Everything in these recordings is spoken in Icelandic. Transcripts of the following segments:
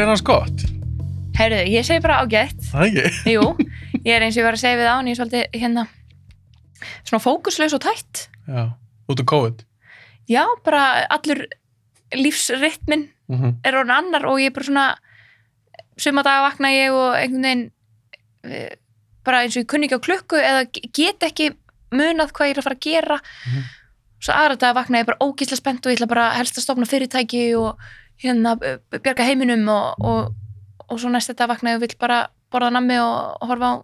Segir hans gott? Heyrðu, ég segi bara ágætt. Það ekki? Jú, ég er eins og ég var að segja við án, ég er svolítið hérna, svona fókuslaus og tætt. Já, út af COVID. Já, bara allur lífsrytminn Mm -hmm. er orðin annar og ég er bara svona, suma daga vakna ég og einhvern veginn eh, bara eins og ég kunni ekki á klukku eða get ekki munað hvað ég er að fara að gera. Mhm. Svo aðra daga vakna ég bara ógísla spennt og ég ætla bara helst að stofna fyrirtæki og hérna bjarga heiminum og, og, og svo næst þetta vakna ég og vill bara borða nammi og, horfa á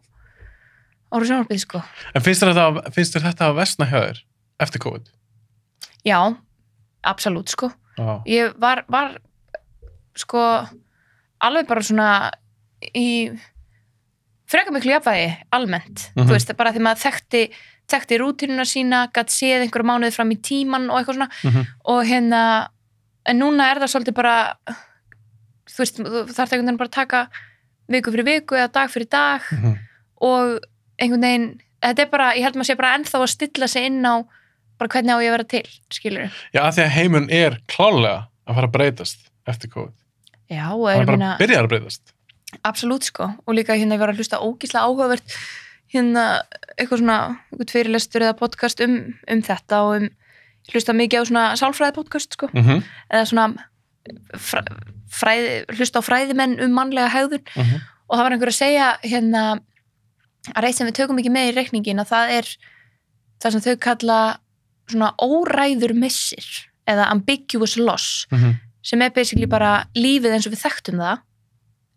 ára sjónarbið sko. En finnst þér þetta, finnst þér þetta að versna hjá þér eftir COVID? Já, absolutt sko. Já. Ég var, var sko alveg bara svona í frekar miklu jafnvægi almennt, Mhm. þú veist, bara því maður þekkti þekkti rútínuna sína, gætt séð einhverju mánuði fram í tíman og eitthvað svona Mm -hmm. og hérna, en núna er það svolítið bara þú veist, þú þarf einhvern veginn bara að taka viku fyrir viku eða dag fyrir dag Mhm. og einhvern veginn þetta er bara, ég held maður sé bara ennþá að stilla sig inn á bara hvernig á ég að vera til skilur Já, af því að heimun er klálega að fara að breytast eftir COVID. Já, og Það er bara minna, byrjar að breytast. absolutt sko og líka hérna ég var að hlusta ógísla áhugavert hérna eitthvað svona eitthvað fyrirlestur eða podcast um, um þetta og um hlusta mikið á svona sálfræði podcast sko Mm -hmm. eða svona fræ, fræði, hlusta á fræðimenn um mannlega hegðun og það var einhver að segja hérna að reitt sem við tökum ekki með í reikningin að það er það sem þau kalla svona óræður missir eða ambiguous loss Mm -hmm. sem er basically bara lífið eins og við þekktum það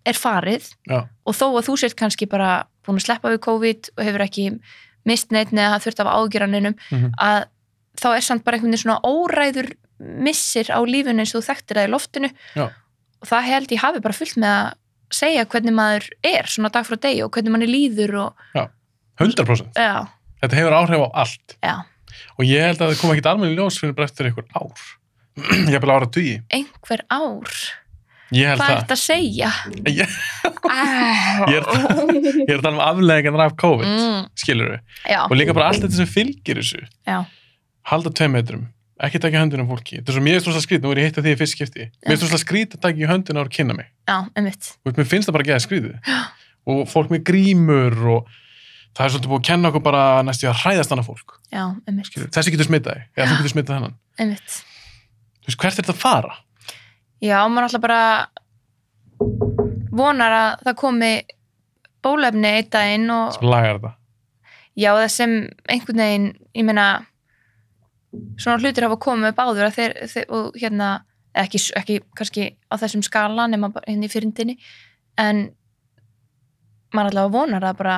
er farið Já. og þó að þú sért kannski bara búin að sleppa við COVID og hefur ekki mist neitt neða þurft af ágjöraninum Mhm. að þá er samt bara einhvern veginn svona óræður missir á lífinu eins og þú þekktir það í loftinu Já. og það held ég hafi bara fullt með að segja hvernig maður er svona dag frá degi og hvernig manni líður og 100%. já, Þetta hefur áhrif á allt. já, Og ég held að það kom ekkit almenni ljós fyrir bara eftir einhver ár. ég hef bara ára tugi. einhver ár Ég held hvað er þetta að segja? Ég, Ah. Ég er að tala um afleðingarnar af COVID, mm, skilur við. já, Og líka bara allt þetta sem fylgir þessu. já, Halda tveim metrum. Ekki taka höndin á fólki. Þetta er svo er svo skrítið, nú er ég hitt að því fyrst skipti. Er svo skrítið að taka í höndin á að kynna mig. já, einmitt og mér finnst það bara að geða skrýðið og fólk með grímur og það er svolítið búið að kenna okkur bara næstu að hræðast annað fólk já, einmitt, þessi getur smittað þig, eða þú getur smittað hennan einmitt þú veist, hvert er þetta að fara? Já, maður alltaf bara vonar að það komi bólefni einn daginn og sem lagar þetta já, það sem einhvern veginn, ég meina svona hlutir hafa komið upp áður að þeir, þeir og hérna, ekki, ekki kannski á þessum skala nema hérna í fyrndinni en maður alltaf vonar að bara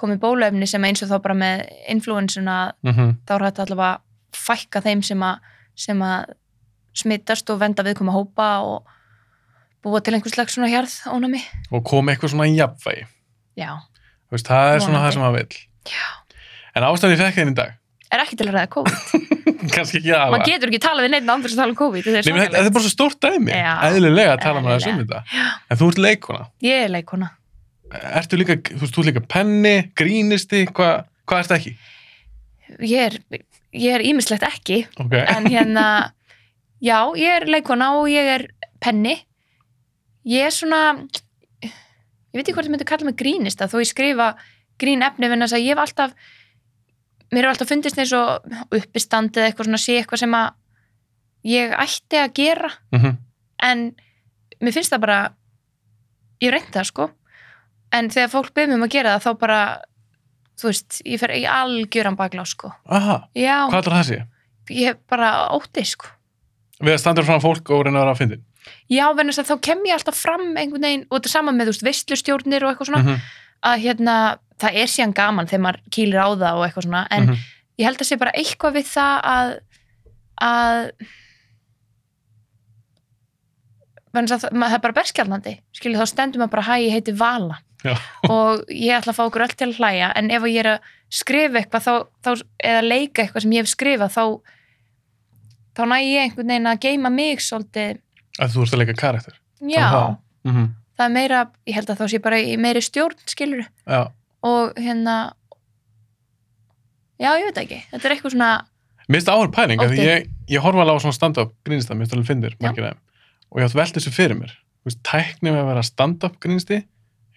komi bólefni sem eins og þá bara með influensuna mm -hmm. þá er þetta allavega fækka þeim sem að, sem að smittast og venda viðkoma hópa og búa til einhvers slags svona hjarð ónami. og koma eitthvað svona í jafnvægi Já. Veist, það er svona það sem maður vill Já. en ástæðan ég fekk þenni í dag Er ekki til að ræða COVID. kannski ekki að Man getur ekki talað við neitt andur sem tala um COVID. Þetta er Nei, þetta er bara svo stórt dæmi Já, eðlilega að tala þessu um þetta en þú ert leikona Ég er leikona. ertu líka, þú veist, þú ert líka penni grínisti, hvað hva ertu ekki? Ég er, ég er ímislegt ekki, ok, en hérna, já, ég er leikona og ég er penni. Ég er svona, ég veit ekki hvort ég myndi kalla mig grínista, þó ég skrifa grín efni, en þess að ég hef alltaf, mér hefur alltaf fundist eins og uppistandið eitthvað svona sé eitthvað sem að ég ætti að gera, mm en mér finnst það bara, ég reynt það sko, en þegar fólk byrjum um að gera það, þá bara, þú veist, ég fer í algjöran baklá sko. aha, Já, hvað er það sé? ég hef bara ótti sko. við standa frá fólk og reyna að fyndin. Já, venast að þá kem ég alltaf fram einhvern veginn og þetta er saman með, þú veist, veistlustjórnir og eitthvað svona, mm að hérna, það er síðan gaman þegar maður kýlir á það og eitthvað svona, en Mhm. ég held að sé bara eitthvað við það að, að, það, er bara berskjaldnandi, skilja, þá stendur maður bara, hæ, ég heiti Vala Já. og ég ætla að fá okkur öll til að hlæja, en ef ég er að skrifa eitthvað þá, þá, eða leika eitthvað sem ég hef skrifað, þá, þá næ ég einhvern veginn að geima mig svolítið, að þú ert að leika karakter já, mm -hmm. Það er meira, ég held að þá sé bara í meiri stjórn, skilur já, og hérna já, ég veit ekki, þetta er eitthvað svona Mér finnst það áhör pæling, því ég, ég horfa alveg á svona stand-up grínista, mér finnst það alveg fyndir, margir aðeim og ég átt velt þessu fyrir mér. Þú veist, tækni með að vera stand-up grínisti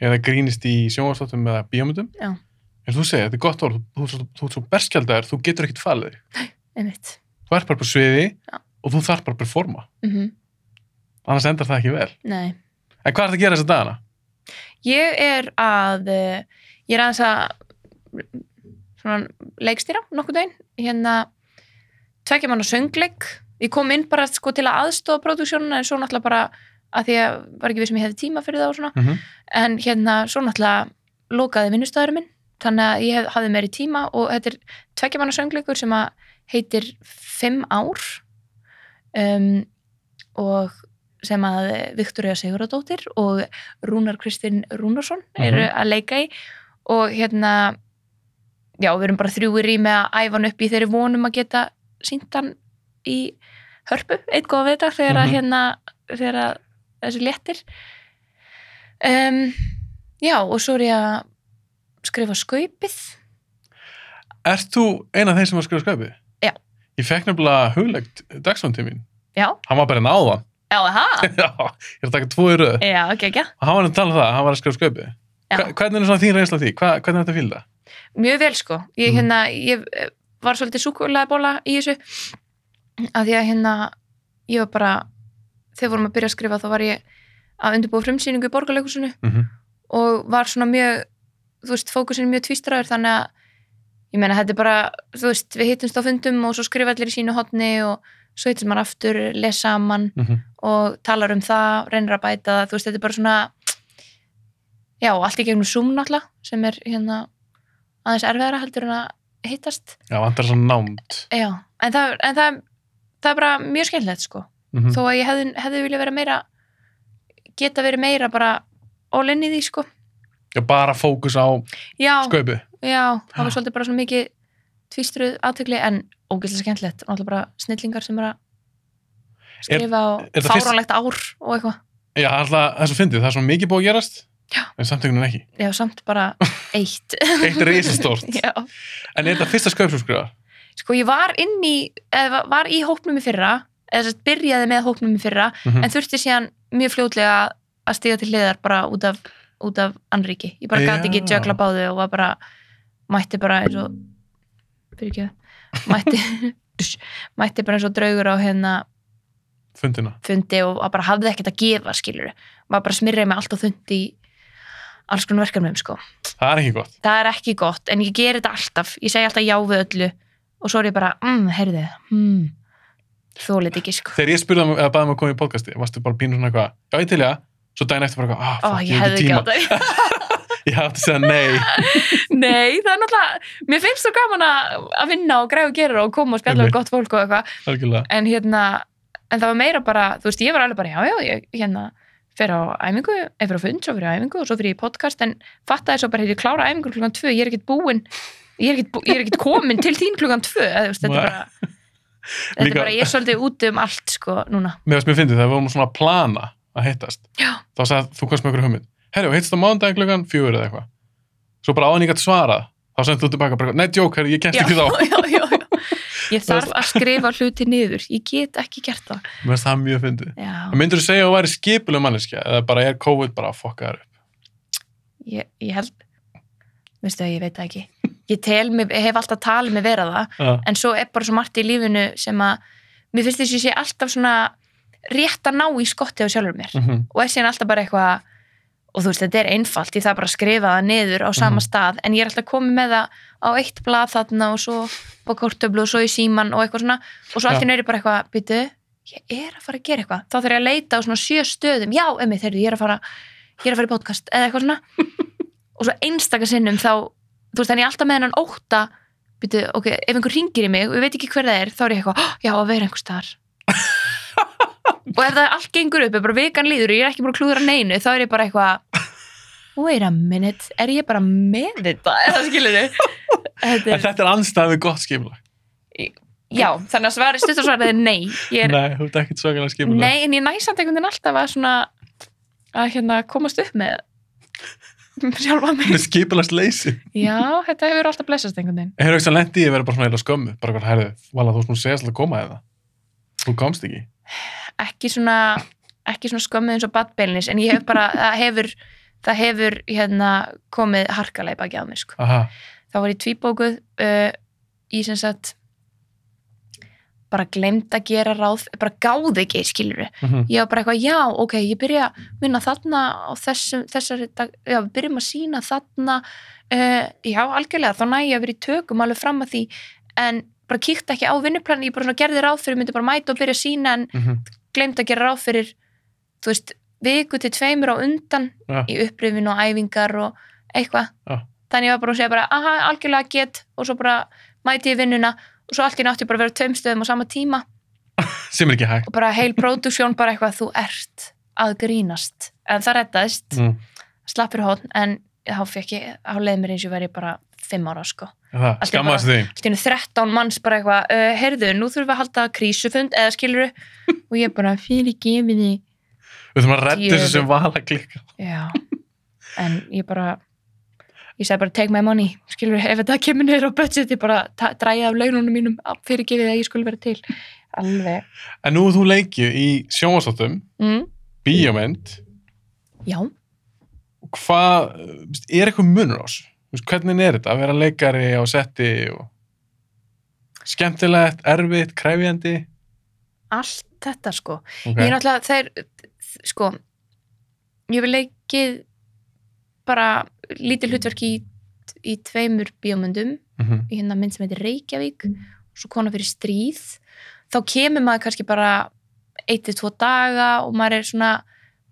eða grínisti í sjónvarsdóttum eða bíómyndum. En þú segir, þetta er gott orð, þú, þú, þú, þú ert svo berskjaldar, þú getur ekkit falið þú ert bara på sviði Já. og þú þarf bara að performa. Mm annars endar það ekki vel. Nei en hvað er það að gera þessa dagana? Ég er að eh, ég er aðeins að svona leikstýra nokkuð daginn hérna tvekja mann á söngleik. Ég kom inn bara sko til að aðstofa pródúksjónuna en svo náttúrulega bara að því að var ekki við sem ég hefði tíma fyrir það Mm -hmm. en hérna svo náttúrulega lokaði vinnustæðurinn minn. Þannig að ég hef, hafði meiri tíma og þetta er tvekja mann á söngleikur sem að heitir Fimm ár. Um, og sem að Viktoria Siguradóttir og Rúnar Kristinn Rúnarsson eru Mhm. að leika í og hérna já, við erum bara þrjúir í með að æfa hann upp í þeirri vonum að geta sínt hann í hörpu, eitt góða vita þegar að Mhm. hérna þegar að þessu léttir um, já, og svo er ég að skrifa skaupið Ert þú ein af þeim sem var að skrifa skapið? Já. Ég fekk nefnilega huglegt mín já, hann var bara en áðan já, það Já, ég er að taka tvo í röð já, ekki, ekki, og hann var að tala um það, hann var að skrifa. Hva, hvernig er svona þín reynsla því? Hva, hvernig er þetta fylgja? mjög vel sko ég, Mhm. hérna, ég eh, var svolítið súkulega bóla í þessu að því að hérna ég var bara, þegar vorum að byrja að skrifa þá var ég að undirbúa frumsýningu í borgarleikusinu Mm -hmm. og var svona mjög þú veist, fókusin mjög tvístraður þannig að ég meina þetta er bara þú veist, við hittumst á fundum og svo skrifa allir í sínu hotni og svo hittumst maður aftur les saman og talar um það, reynir að bæta það. Þú veist, þetta er bara svona já, allt í gegnum Zoom náttúrulega sem er hérna aðeins erfiðara heldur en að hittast. Já, vantar svona námt. Já, en það, en það, það er bara mjög skemmtilegt sko, mm þó að ég hefði, hefði vilja vera meira geta verið meira bara all in í því sko. Já, bara fókus á já, sköpið já, það var svolítið bara svona mikið tvístruð aðtökli en ógeðslega skemmtilegt, náttúrulega bara snillingar sem er að skrifa fyrst- fáránlegt ár og eitthvað. Já, alltaf, er svo fyndið, það er svo mikið búið að gerast Já. en samtökunum ekki. Já, samt bara eitt. Eitt er risastórt. Já. En er þetta fyrsta sköp sem skrifa? sko ég var inn í eða var í hópnum í fyrra eða þess að byrjaði með hópnum í fyrra Mm en þurfti síðan mjög fljótlega að stiga til hliðar bara út af, út af anriki, ég bara gati ekki jökla báðu og var bara mætti bara eins og fyrir ekki mætti, mætti bara eins og draugur á hérna Fundina. Fundi og var bara hafði ekkert að gefa skilur, var bara smirrið með allt og þundi í alls konar verkefnum sko. Það er ekki gott. Það er ekki gott, en ég ger þetta alltaf. Ég segi alltaf já við öllu og svo er ég bara, mm, heyrðu hmm, þólið ekki sko. Þegar ég spurði um, eða baði um að koma í podcasti varstu bara pínu svona eitthvað Já, ég til ég Svo daginn eftir bara eitthvað ah, Ó, fuck, ég hefði ekki á það Ég hafði að segja nei. Nei, það er náttúrulega mér finnst svo gaman að að vinna og græða og gera og koma og spjalla Einmitt. við gott fólk og eitthvað. Algjörlega. En hérna, en það var meira bara þú veist, ég var alveg bara, já, já, ég hérna fer á æfingu, ef fyrir á fund, svo fyrir á æfingu og svo fyrir ég í podcast, en fattaði svo bara hefði klára æfingu klukkan tvö, ég er ekkert búin ég er ekkert, ég er komin til þín klukkan tvö eða, þú veist, þetta er bara þetta er bara, ég er svolítið úti um allt sko, núna, Mér varst mér fyndið þegar við vorum svona að plana að hittast já, Þá sagði þú komst með okkur hugmynd. Herri, og hittast á mánudaginn klukkan fjögur eða eitthvað. Svo bara áðan ég gæti svarað Þá sendt þú tilbaka bara, nei, djók, herri, ég kemst ekki þá. Já, já ég þarf að skrifa hluti niður. Ég get ekki gert það. Mér finnst það mjög fyndið. Myndur þú segja að þú væri skipuleg manneskja eða bara er COVID bara að fokka þær upp? ég, ég held veistu að ég veit það ekki. Ég, tel, mig, hef alltaf talið mig vera það Já, en svo er bara svo margt í lífinu sem að mér finnst þess að ég sé alltaf svona rétt að ná í skotti á sjálfur mér. Mhm, og er síðan alltaf bara eitthvað og þú veist, þetta er einfalt, ég þarf bara að skrifa það niður á sama Mhm. stað, en ég er alltaf komið með það á eitt blað þarna og svo á kortöflu og svo í síman og eitthvað svona. Og svo Já. allt í nöri bara eitthvað, býtu ég er að fara að gera eitthvað, þá þarf ég að leita á svona sjö stöðum, já, emmi, þeirri, ég er að fara ég er að fara í podcast, eða eitthvað svona. Og svo einstaka sinnum þá þú veist, þannig alltaf með hennan óta býtu, ok, ef einhver ringir í mig og ég veit ekki hver það er, þá er ég eitthvað, "Oh, já, að vera einhver staðar og ef það allt gengur upp, ef bara vikan líður og ég er ekki búin að klúðra neinu, þá er ég bara eitthvað wait a minute, er ég bara með þetta, eða skilur þið þetta er, þetta er anstæðið gott skipulag. Já, þannig að svari, stuttarsvarið er nei, er, Nei, þú ert ekkert svakalega skipulag nei, en ég næsamt einhvern veginn alltaf að svona að hérna komast upp með sjálfa mig. Með skipulagst leysi já, þetta hefur alltaf blessast einhvern veginn. Hefur ekki að lendi í að vera bara svona eða skömmu? Bara hvað, herðu, vala þú segja alltaf að koma eða? Þú komst ekki ekki svona ekki svona skömmið eins og badbeilinis en ég hef bara, það hefur það hefur hérna komið harkalega baki á mig sko. Aha, þá var ég tvíbókuð uh, í sem sagt bara glemt að gera ráð bara gáði ekki, skilur mhm, ég var bara eitthvað, já, ok, ég byrja að vinna þarna á þessum, þessari dag, já, við byrjum að sína þarna uh, já, algjörlega, þá næ ég að vera í tökum alveg fram að því, en bara kíkt ekki á vinnuplan, ég bara svona gerði ráð fyrir myndi bara mæta og byrja sína, en mhm, glemt að gera ráð fyrir, þú veist viku til tveimur á undan Já. í upprifin og æfingar og eitthvað Já. þannig ég var bara að segja bara, aha, algjörlega get og svo bara mæti ég vinnuna og svo allt í nátti bara vera á tveim stöðum á sama tíma sem er ekki hægt. og bara heil próduksjón bara eitthvað þú ert að grínast en það rettaðist, Mm, slappur hótt en þá fekk ég, þá leið mér eins og væri bara fimm ára sko. Það, Allt er skammast þín. allt í einu 13 manns bara eitthvað uh, heyrðu, nú þurfum við að halda krísufund eða skiluru og ég bara fyrir gefið því Við þurfum að redda þessu sem vala klikka. já, en ég bara ég segi bara take my money. Skilur, ef þetta kemur niður á budget ég bara dræja af laununum mínum fyrir gefið að ég skulle vera til. Alveg, En nú er þú leikið í sjónvastáttum, mm, bíómynd, já. Hvað, er eitthvað munur á þessu? Þú veist, Hvernig er þetta að vera leikari á setti og skemmtilegt, erfitt, kræfjandi? allt þetta sko. Ok, ég er náttúrulega, þeir sko, ég hef leikið bara lítið hlutverk í, í tveimur bíómyndum. Mhm, í hérna mynd sem heitir Reykjavík og svo kona fyrir stríð. Þá kemur maður kannski bara eitt til tvo daga og maður er svona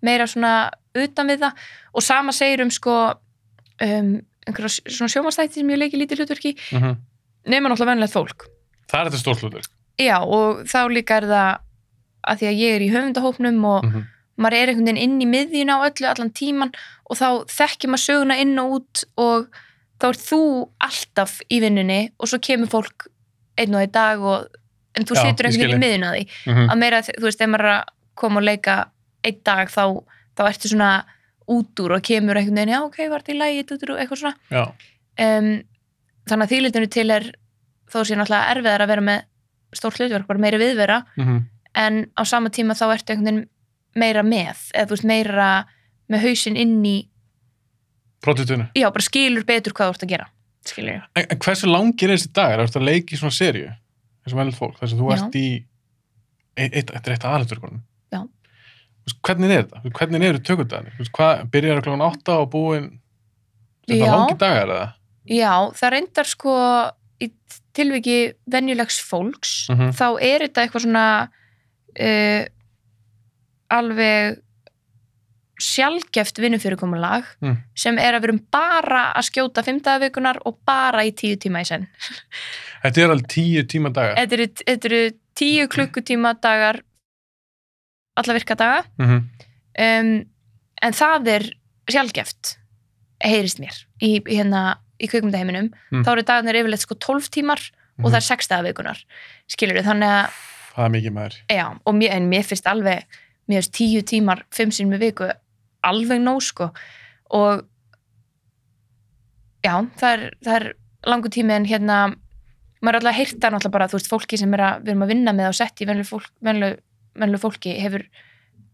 meira svona utan við það. Og sama segir um sko um, einhverja svona sjómanstætti sem ég leiki lítið hlutverki mhm. nema náttúrulega venilegt fólk Það er þetta stórt hlutur. já og þá líka er það að því að ég er í höfundahópnum og Mhm, maður er einhvern veginn inn í miðjun á öllu allan tíman og þá þekkir maður söguna inn og út og þá er þú alltaf í vinnunni og svo kemur fólk einn og einn dag og, en þú Já, situr einhvern veginn í miðjun að því mhm. að meira, þú veist, ef maður er að koma og leika einn dag þá, þá ertu svona út úr og kemur einhvern veginn, já ok, var þetta í dúdú, eitthvað svona um, þannig að þýlitinu til er þó sé náttúrulega erfiðar að vera með stórt hlutverk, bara meiri viðvera mhm, en á sama tíma þá ertu einhvern veginn meira með, eða þú veist meira með hausinn inn í prótituna. já, bara skilur betur hvað þú ert að gera skilur ég, En, en hversu langir er þessi dagar? Er þetta að leiki í svona serju? Þessum velið fólk, þess að þú Já. ert í eitt, eitt, eitt, eitt aðalutverkunum. Já. Hvernig er þetta? Hvernig eru tökundagarnir? Hvað, byrjar klokkan átta og búin Þetta Já. langi dagar eða? já, það reyndar sko í tilviki venjulegs fólks Mhm. þá er þetta eitthvað svona uh, alveg sjálfgeft vinnufyrirkomulag Mm. sem er að við erum bara að skjóta fimmtagavikunar og bara í tíu tíma í senn Þetta er alveg tíu tíma dagar. þetta þetta eru tíu klukkutíma dagar alla virka daga. Mm um, en það er sjálfgeft heyrist mér í, hérna í kvikmyndaheiminum, Mm. þá eru dagarnir yfirleitt sko 12 tímar og það er 6 dagavikunar skilur við, þannig að Það er mikið maður. já, mér, en mér finnst alveg mér finnst 10 tímar, 5 sinni með viku alveg nóg sko. Og já, það er, það er langu tími en hérna maður er alltaf að heyrta náttúrulega bara, þú veist, fólki sem er að, við erum að vinna með og setja í venlu, venlu fólki hefur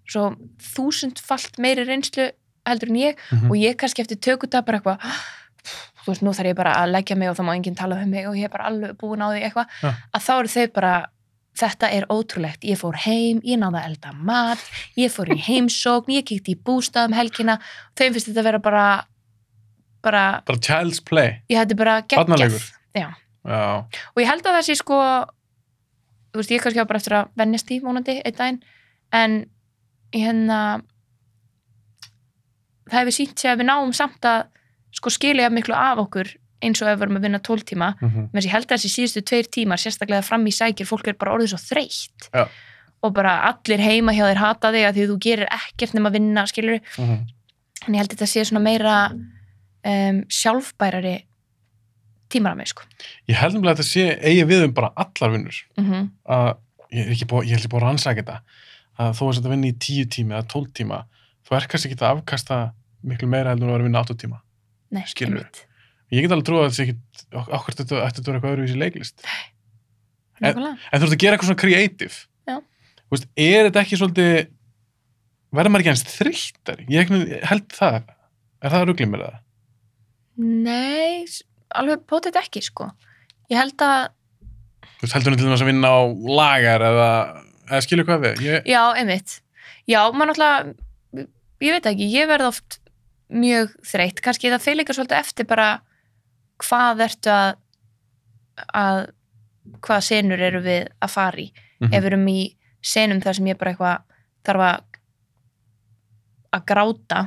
svo þúsundfalt meiri reynslu heldur en ég Mm og ég kannski eftir tökuta bara eitthvað þú veist, nú þarf ég bara að leggja mig og það má enginn tala um mig og ég er bara alveg búin á því eitthvað Já. að þá eru þau bara þetta er ótrúlegt, ég fór heim, ég náði að elda mat, ég fór í heimsókn ég kíkti í bústað um helgina. Þeim finnst þetta að vera bara bara, Bara child's play. ég hætti bara geggjað. Og ég held að það sé sko þú veist, ég kannski á bara eftir að vennjast í vonandi einn daginn, en hérna það hefur sínt sig að við náum samt að sko skilja miklu af okkur eins og ef við erum að vinna 12 tíma. Mm menn ég held að þessi síðustu tveir tímar sérstaklega fram í sækir, fólk er bara orðið svo þreytt. Já. og bara allir heima hjá þér hata þig að því þú gerir ekkert nema að vinna, skilur -hmm. en ég held að þetta sé svona meira um, sjálfbærari tímar að mig, sko Ég held nefnilega að þetta sé eigi við um bara allar vinnur. mm Að, ég, er ekki búið að rannsaka þetta. Að þó að þetta vinni í tíu tíma eða tólf tíma, þú er kannski ekki að afkasta miklu meira heldur en að vera að vinna áttu tíma. Nei, Skilurðu. einmitt. Ég get alveg trúið að þetta sé ekki, okkur ætti að vera eitthvað öðruvísi leiklist. En-. En þú ert að gera eitthvað svona veist, er þetta ekki svolítið verður maður ekki eins þreyttari? Ég held það, er það ruglið mér það? Nei, alveg potið ekki, sko. Ég held að, Þú veist, heldur hún til þess að vinna á lagar eða, eða skilur hvað við? Ég, já, einmitt. Já, maður náttúrulega, ég veit ekki, ég verð oft mjög þreytt. Kannski það fyrir líka svolítið eftir bara hvað ertu að, að hvaða senur eru við að fara í. Mhm. Ef við erum í senum þar sem ég bara eitthvað þarf að að gráta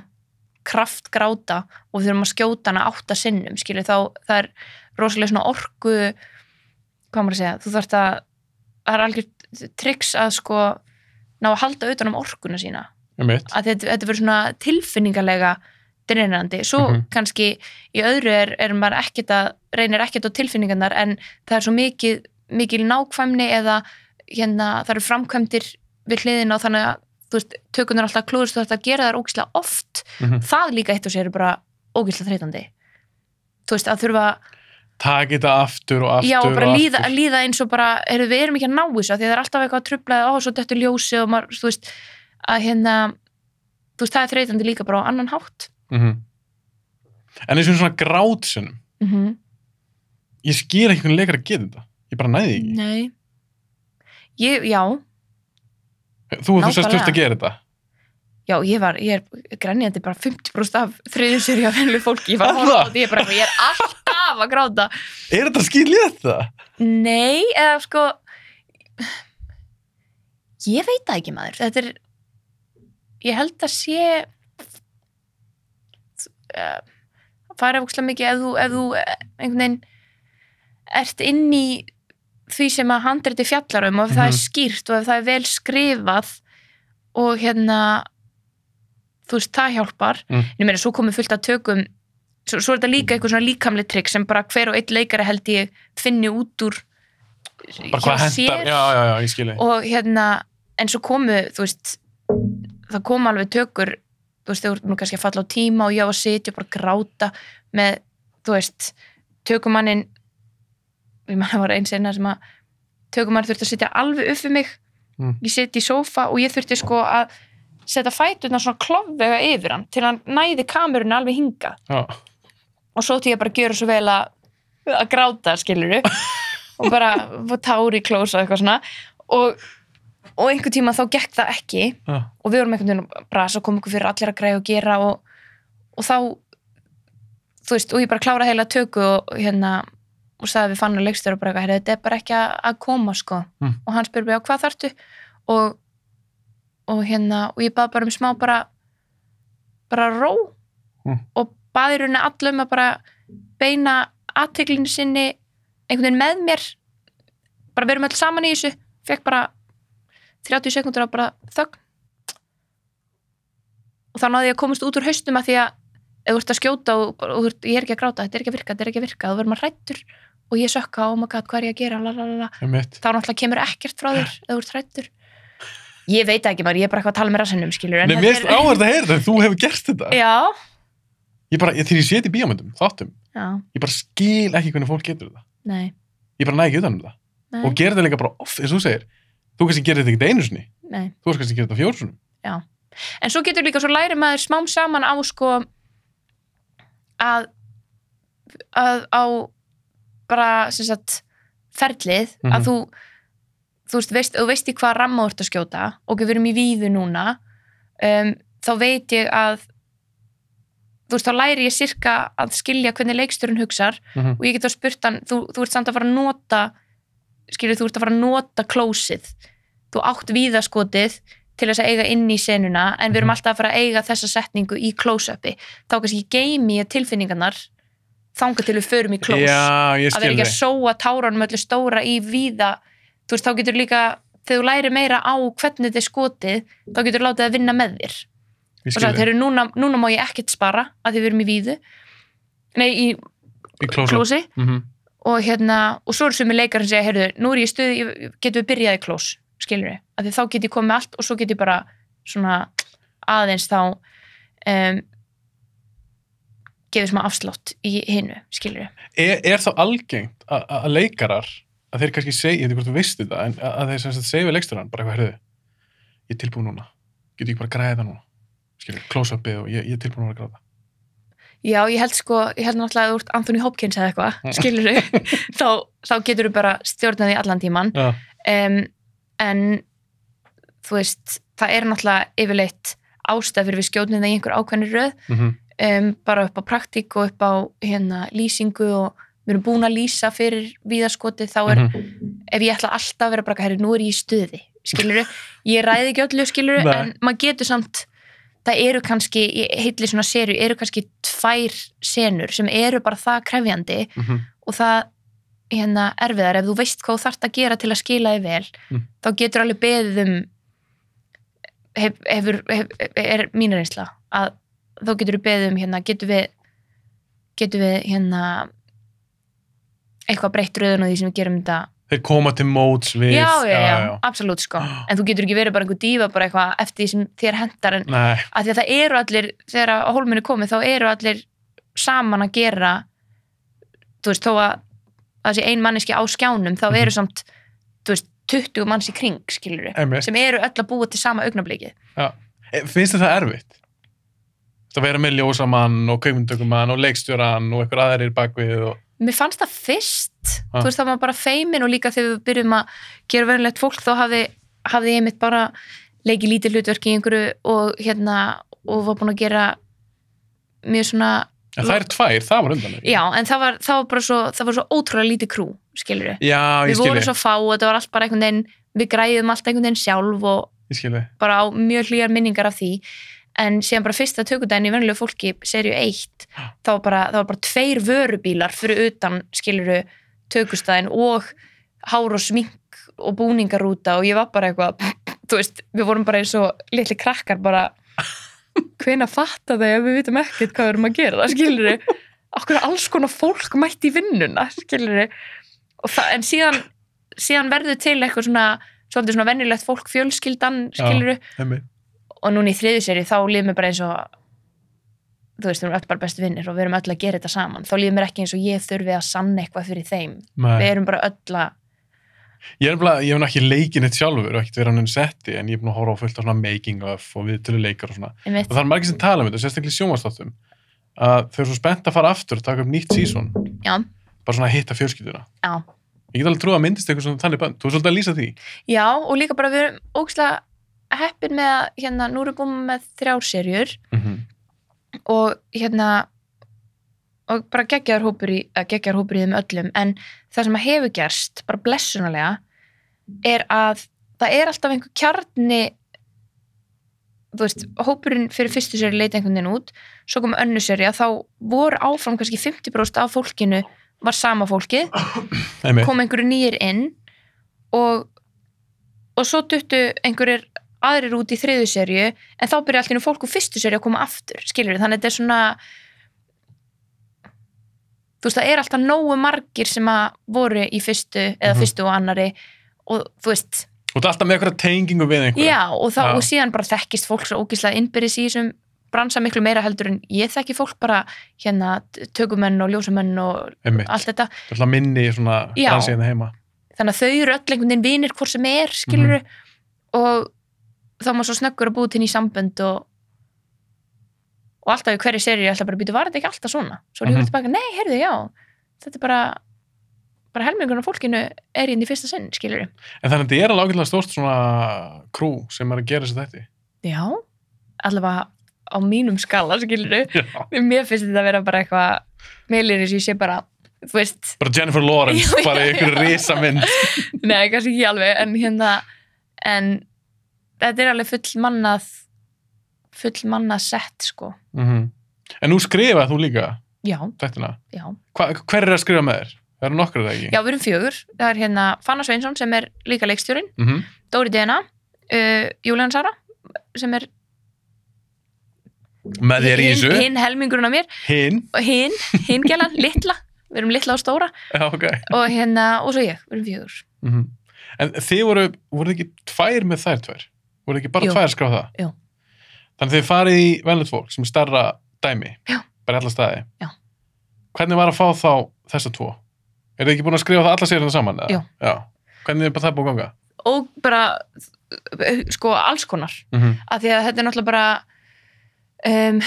kraft gráta og við þurfum að skjóta hana átta sinnum, skilur, þá það er rosalega svona orku hvað maður að segja, þú þarft að það er algjör triks að sko ná að halda utan um orkuna sína. Að þetta, þetta verður svona tilfinningalega drenandi, svo Mhm. kannski í öðru er, er maður ekkert að reynir ekkert á tilfinningarnar en það er svo mikið, mikið nákvæmni eða hérna það eru framkvæmdir við hliðina og þannig að þú veist, tökunar alltaf klúðust þú ætti að gera þær ógislega oft Mm það líka eitt og sér er bara ógislega þreytandi þú veist, að þurfa Takk þetta aftur og aftur já, og bara og líða, aftur. líða eins og bara heyrðu, við erum ekki að ná þessu, því að það er alltaf eitthvað að trubla ó, svo dættu ljósi og maður, þú veist að hérna, þú veist, það er þreytandi líka bara á annan hátt Mhm. En eins og svona grátsunum, mm -hmm. ég skil ekki hvernig leikar að gera þetta. Ég bara næði ekki. Nei ég, Já, Þú, sérst Nákvæmlega. þurft að gera þetta. já, ég var ég er grænjandi bara 50% af þriðju séri af venlu fólki, ég var að það? þetta, ég er bara, ég er alltaf að gráta Er þetta skilið þetta? Nei, eða sko ég veit það ekki maður þetta er ég held að sé uh, fara ókslega mikið ef þú, ef þú eh, einhvern veginn ert inn í því sem að handriti fjallar um og ef það er Mhm. skýrt og ef það er vel skrifað og hérna þú veist, það hjálpar Mm. ég meina, svo komið fullt að tökum svo, svo er þetta líka eitthvað svona líkamli trikk sem bara hver og einn leikari held ég finni út úr Bara hvað hendar? Já, já, já, ég skil þig. og hérna, en svo komu þú veist, það kom alveg tökur þú veist, þau voru kannski að falla á tíma og ég á að sitja og bara gráta með, þú veist, tökumannin ég manna var eins einna sem að tökumann þurfti að sitja alveg upp við mig Mm. ég siti í sófa og ég þurfti sko að setja fæturna svona klofvega yfir hann til hann næði kamerunni alveg hinga Já. og svo til ég bara að gjöra svo vel að, að gráta, skilur og bara tári í klós og eitthvað svona og, og einhver tíma þá gekk það ekki Já. og við vorum einhvern veginn bara svo kom ykkur fyrir allir að græða og gera og, og þá þú veist, og ég bara klára heila tökku og hérna og sagði við fann að leikstur og bara eitthvað, "Heyrðu, þetta er bara ekki að, að koma sko. Mm. og hann spurði bara, já, hvað þarftu? Og, og hérna og ég bað bara um smá bara bara ró. Mm. og baði rauninni allum að bara beina aðteklinu sinni einhvern veginn með mér. Bara verum öll saman í þessu. Fekk bara 30 sekundur á bara þögn. Og þá náði ég að komast út úr haustum að því að ef þú ert að skjóta og, og ert, ég er ekki að gráta, þetta er ekki að virka, þetta er ekki að virka þá verður maður hrættur og ég sökka, oh my god, hvað er ég að gera lalalala. Þá náttúrulega kemur ekkert frá þér ef þú ert hrættur ég veit ekki maður, ég er bara eitthvað að tala með rassinum skilur, Nei, mér finnst áhverð að heyra þetta, þú hefur gert þetta. já, Ég bara, ég, þegar ég í bíómyndum, þáttum, já, ég bara skil ekki hvernig fólk getur þetta. nei, Ég bara næ ekki utan um það. nei, Og gerir þetta líka bara off, eins og þú segir. Þú kannski gerir þetta ekki einu sinni. nei. Þú kannski gerir þetta fjóru sinni. en svo getur líka, svo læri maður smám saman á sko að að á bara sem sagt ferlið Mhm. að þú þú veist, veist, þú veist í hvað ramma þú ert að skjóta og við erum í víðu núna um, þá veit ég að þú veist, þá læri ég sirka að skilja hvernig leiksturinn hugsar Mm og ég get þá spurt hann, þú, þú ert samt að fara að nota skilur, þú ert að fara að nota klósið, þú átt víðaskotið til þess að eiga inn í senuna en við erum Mhm. alltaf að fara að eiga þessa setningu í close-upi, þá kannski geimi ég tilfinningarnar þanga til við förum í close, Já, að vera ekki að sóa táranum öllu stóra í víða. Þú veist, þá getur líka þegar þú læri meira á hvernig þetta er skotið þá getur látið að vinna með þér. Og þig. er núna, núna má ég ekkert spara að því við erum í víðu. Nei, í Í close-up. klósi. Mhm. og hérna, og svo eru sumi leikar sem segja, heyrðu, nú er ég stuði, getum við byrjað í klós, skilur við, af því þá get ég komið allt og svo get ég bara svona aðeins þá um, gefið smá afslátt í hinu, skilur við. Er, er þá algengt að, leikarar, að þeir kannski segja, ég veit ekki hvort þú veist þetta, en að þeir sem sagt segja við leikstjóran, bara eitthvað, herðu, ég er tilbúin núna. get ég bara að græða þetta núna? Skilur, close-upið og ég, ég er tilbúin að vera að gráta. Já, ég held sko, ég held náttúrulega að ert Anthony Hopkins eða eitthvað, skilur þá, þá getur þú bara stjórnaði allan tíman um, en þú veist, það er náttúrulega yfirleitt ástæð fyrir við skjótnum það í einhver ákveðnir röð. Mm um, bara upp á praktík og upp á hérna, lýsingu og við erum búin að lýsa fyrir víðaskoti þá er, Mhm. ef ég ætla alltaf að vera bara, herri, nú er ég í stuði skiluru, ég ræði ekki öllu skiluru en maður getur samt það eru kannski, í heitli svona serju eru kannski tvær senur sem eru bara það krefjandi og það hérna erfiðar ef þú veist hvað þú þarft að gera til að skila þig vel Mm. þá getur alveg beðið um hef, hefur, hef, er mín reynsla að þá getur við beðið um hérna getur við getur við hérna eitthvað breytt röðun og því sem við gerum þetta? Þeir koma til móts við já, já, já, absolutt sko. En þú getur ekki verið bara einhver dífa bara eitthvað eftir því sem þér hendar en Nei, að því að það eru allir þegar á hólminu komið þá eru allir saman að gera þú veist, þó að sé ein manneski á skjánum þá eru samt, þú veist, 20 manns í kring skilur einmitt. sem eru öll að búa til sama augnabliki finnst það erfitt? Það vera með ljósamann og kveikmyndugumann og leikstjóran og einhver aðrir bakvið og... mér fannst það fyrst. Ah. þú veist, það var bara feimin og líka þegar við byrjum að gera verðinlegt fólk þá hafði, hafði ég mitt bara leikið lítið hlutverk í einhverju og hérna, og var búin að gera mjög svona En það er tvær, það var undan já, en það var, það var bara svo, það var svo ótrúlega lítið krú, skilur Já, ég við skilji, vorum svo fá og þetta var allt bara einhvern veginn við græðum allt einhvern veginn sjálf og bara á mjög hlýjar minningar af því en síðan bara fyrsta tökudaginn í venlulegu fólki serju 1 þá var bara, bara tveir vörubílar fyrir utan skiluru tökustæðin og hár og smink og búningarúta og ég var bara eitthvað þú veist, við vorum bara eins og litli krakkar bara hvena fatta þau að við vitum ekkert hvað við erum að gera skiluru, okkur alls konar fólk mætt í vinnuna skiluru en síðan síðan verður til eitthvað svona svona venjulegt fólk fjölskyldan skiluru Einmitt. Og núna í þriðu seri þá líður mér bara eins og þú veist, við erum öll bara bestu vinnir og við erum öll að gera þetta saman þá líður mér ekki eins og ég þurfi að sanna eitthvað fyrir þeim við Nei. erum bara öll að Ég er hef ekki leikinn eitt sjálfur og ekkert verið á nefn setti en ég er búin að horfa á fullt af svona making of og viðtölu leikar og svona. Og það er margir sem tala um þetta, sérstaklega í sjónvastáttum að þau eru svo spennt að fara aftur og taka upp nýtt sísón, bara svona að hitta fjölskylduna. já, Ég get alveg trú að myndist eitthvað svona þannig bönn. Þú er svolítið að lýsa því. já og líka bara við erum ógæslega heppin með að hérna, nú erum við búin með þrjár serjur Mm og hérna og bara geggjar hópur í að geggjar hópur í þeim öllum. En það sem að hefur gerst, bara blessunarlega er að það er alltaf einhver kjarni þú veist, hópurinn fyrir fyrstu seri leita einhvern veginn út, svo kom önnu seri að þá voru áfram kannski 50% af fólkinu var sama Einmitt. kom einhverju nýjir inn og, og svo duttu einhverjir aðrir út í þriðu serju en þá byrja allir fólk úr fyrstu serju að koma aftur skilur þannig að þetta er svona þú veist það er alltaf nógu margir sem að voru í fyrstu eða Mhm. fyrstu og annari og þú veist, Og það er alltaf með eitthvað tengingu við einhverja. já og, þá, Já. og síðan bara þekkist fólk svo ógislega innbyrðis í þessum bransa miklu meira heldur en ég þekki fólk bara hérna tökumenn og ljósamenn og Einmitt. allt þetta Það er alltaf minni svona Já. bransiðina heima. þannig að þau eru öll einhvern veginn vinir hvort sem er skilur og þá má svo snöggur að búið til ný sambönd og og alltaf í hverju seri er alltaf bara býtu var þetta ekki alltaf svona svo er ég mm tilbaka, nei, heyrðu, já þetta er bara bara helmingun af fólkinu er inn í fyrsta sinn, skilur En þannig að þetta er alveg ágætlega stórt svona krú sem er að gera þessi þetta. já, allavega á mínum skala, skilur Já. mér finnst þetta að vera bara eitthvað meilir eins og ég sé bara, þú veist Bara Jennifer Lawrence, Já, bara í einhverju já. risamynd. Nei, kannski ekki alveg, en hérna en þetta er alveg full mannað full mannað sett, sko Mm En nú skrifaði þú líka Já, já, Hva, hver er að skrifa með þér? Það eru nokkru það ekki? já, við erum fjögur það er hérna Fanna Sveinsson sem er líka leikstjórin Mm -hmm. Dóri Dena, uh, Júlian Sara sem er Með þér í þessu? hinn helmingurinn af mér Hinn? hinn, hinn gælan, litla við erum litla og stóra Já, ok. og hérna, og svo ég, við erum fjögur Mm En þið voru, voru þið ekki tvær með þær tvær? Voru ekki bara Jú. tvær að skrá það? Jú. Þannig þið farið í venlut fólk sem er starra dæmi. Já. Bara í alla staði. Já. Hvernig var að fá þá þessa tvo? Er þið ekki búin að skrifa það alla sérina saman? eða? Jú. Já. Hvernig er bara það búin að ganga? og bara sko alls konar Mhm. af því að þetta er náttúrulega bara um,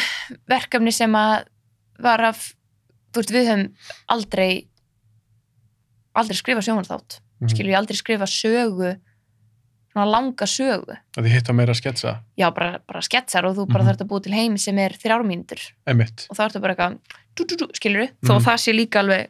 verkefni sem að var af þú veist við höfum aldrei aldrei skrifa sjónvarþátt Mhm. skilur ég aldrei skrifa sögu svona langa sögu. Að þið hitta meira að sketsa? Já bara, bara sketsar og þú bara Mhm. þarf að búa til heim sem er þrjármínútur emitt og þá ertu bara eitthvað dú, dú, dú, skilur þó Mhm. það sé líka alveg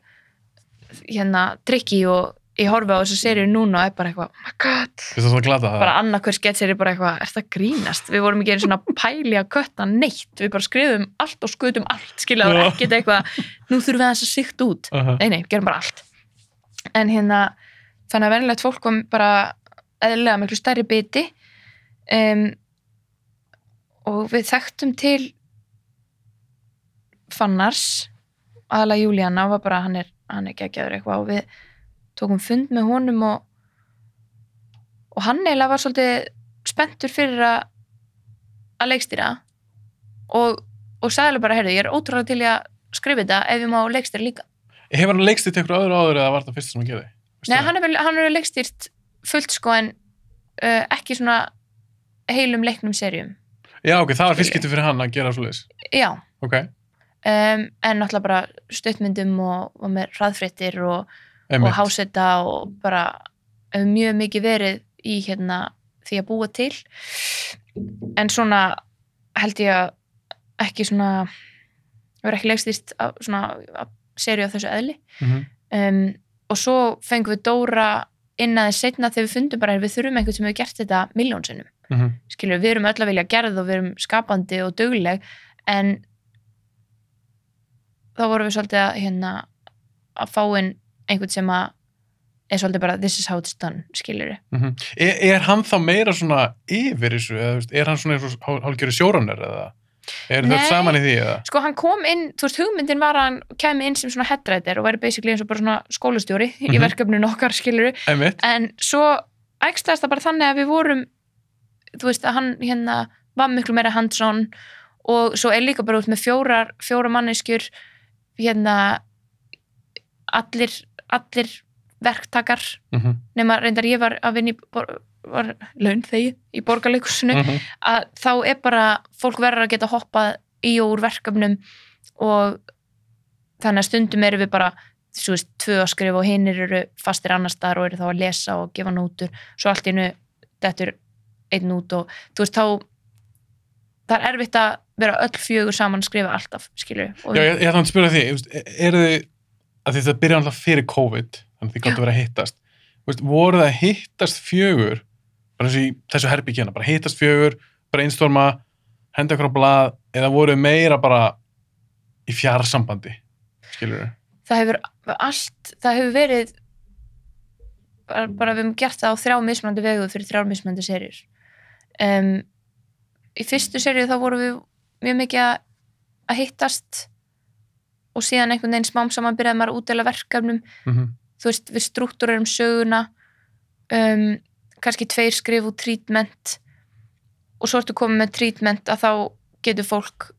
hérna trikki og ég horfi á þessu serið núna og er bara eitthvað, oh my god. Fyrst það að glata það? Bara annað hver skets er bara eitthvað, er það grínast? Við vorum ekki einu svona pæli að kötta neitt. Við bara skrifum allt og skutum allt var Já. ekkert eitthvað, nú þurfum við þess að sikt út. Aha. nei nei, gerum bara allt. En hérna, þannig að venilegt fólk kom bara eðlilega miklu stærri biti um, og við þekktum til Fannars aðalega Júlíana var bara hann er, hann er geggjaður eitthvað og við tókum fund með honum og og hann eiginlega var svolítið spenntur fyrir að að leikstýra og, og sagði bara, heyrðu, ég er ótrúlega til að skrifa þetta ef ég má leikstýra líka Hefur hann leikst þetta ykkur öðru áður eða var það fyrst sem hann gerði? Nei, hann hefur leikstýrt fullt sko en uh, ekki svona heilum leiknum serjum. Já, ok, það var fyrst Skilji. getur fyrir hann að gera svo leiðis Já, Ok, um, en náttúrulega bara stuttmyndum og, og með hraðfréttir og, og hásetta og bara hefur mjög mikið verið í hérna því að búa til. En svona held ég að ekki svona verið ekki leikstýrt svona af serju af þessu eðli. Mhm. um, og svo fengum við Dóra inn aðeins setna þegar við fundum bara við þurfum einhvern sem hefur gert þetta miljónsinnum Mhm. skilur, við erum öll að vilja gerð og við erum skapandi og dugleg en þá vorum við svolítið að hérna að fá inn einhvern sem að er svolítið bara this is how it's done, skilur Mhm. er, er hann þá meira svona yfir þessu, eða er hann svona hálfgerði sjóranir eða er það saman í því eða? sko hann kom inn, þú veist hugmyndin var að hann kemi inn sem svona headwriter og væri basically eins og bara svona skólastjóri í Mhm. verkefninu okkar skilur Emitt, en svo ægstast það bara þannig að við vorum þú veist að hann hérna var miklu meira hands-on og svo er líka bara út með fjórar, fjóra manneskjur hérna allir, allir verktakar Mhm. nema reyndar ég var að bor- var laun þegi í borgarleikusinu Mhm. að þá er bara fólk verður að geta hoppað í og úr verkefnum og þannig að stundum erum við bara þú veist, tvö að skrifa og hinnir eru fastir annar staðar og eru þá að lesa og gefa nótur svo allt í hennu þetta er einn út og þú veist þá það er erfitt að vera öll fjögur saman að skrifa alltaf, skilur og Já, ég, ég ætla að spyrja því, e- eru þið að því það byrja alltaf fyrir COVID þannig að þið gáttu að vera að hittast voru það að hittast fjögur bara eins og í þessu herbyggina, bara hittast fjögur bara einstorma, henda ykkur á blað eða voru meira bara í fjarsambandi skilur þið? það hefur allt, það hefur verið bara, bara við hefum gert það á þrjá mismunandi vegu fyrir þrjár mismunandi serjur um, í fyrstu serju þá vorum við mjög mikið að, hittast og síðan einhvern veginn smám saman byrjaði maður að útdela verkefnum. Mm þú veist, við struktúrerum söguna. Um, kannski tveir skrif út treatment og svo ertu komið með treatment að þá getur fólk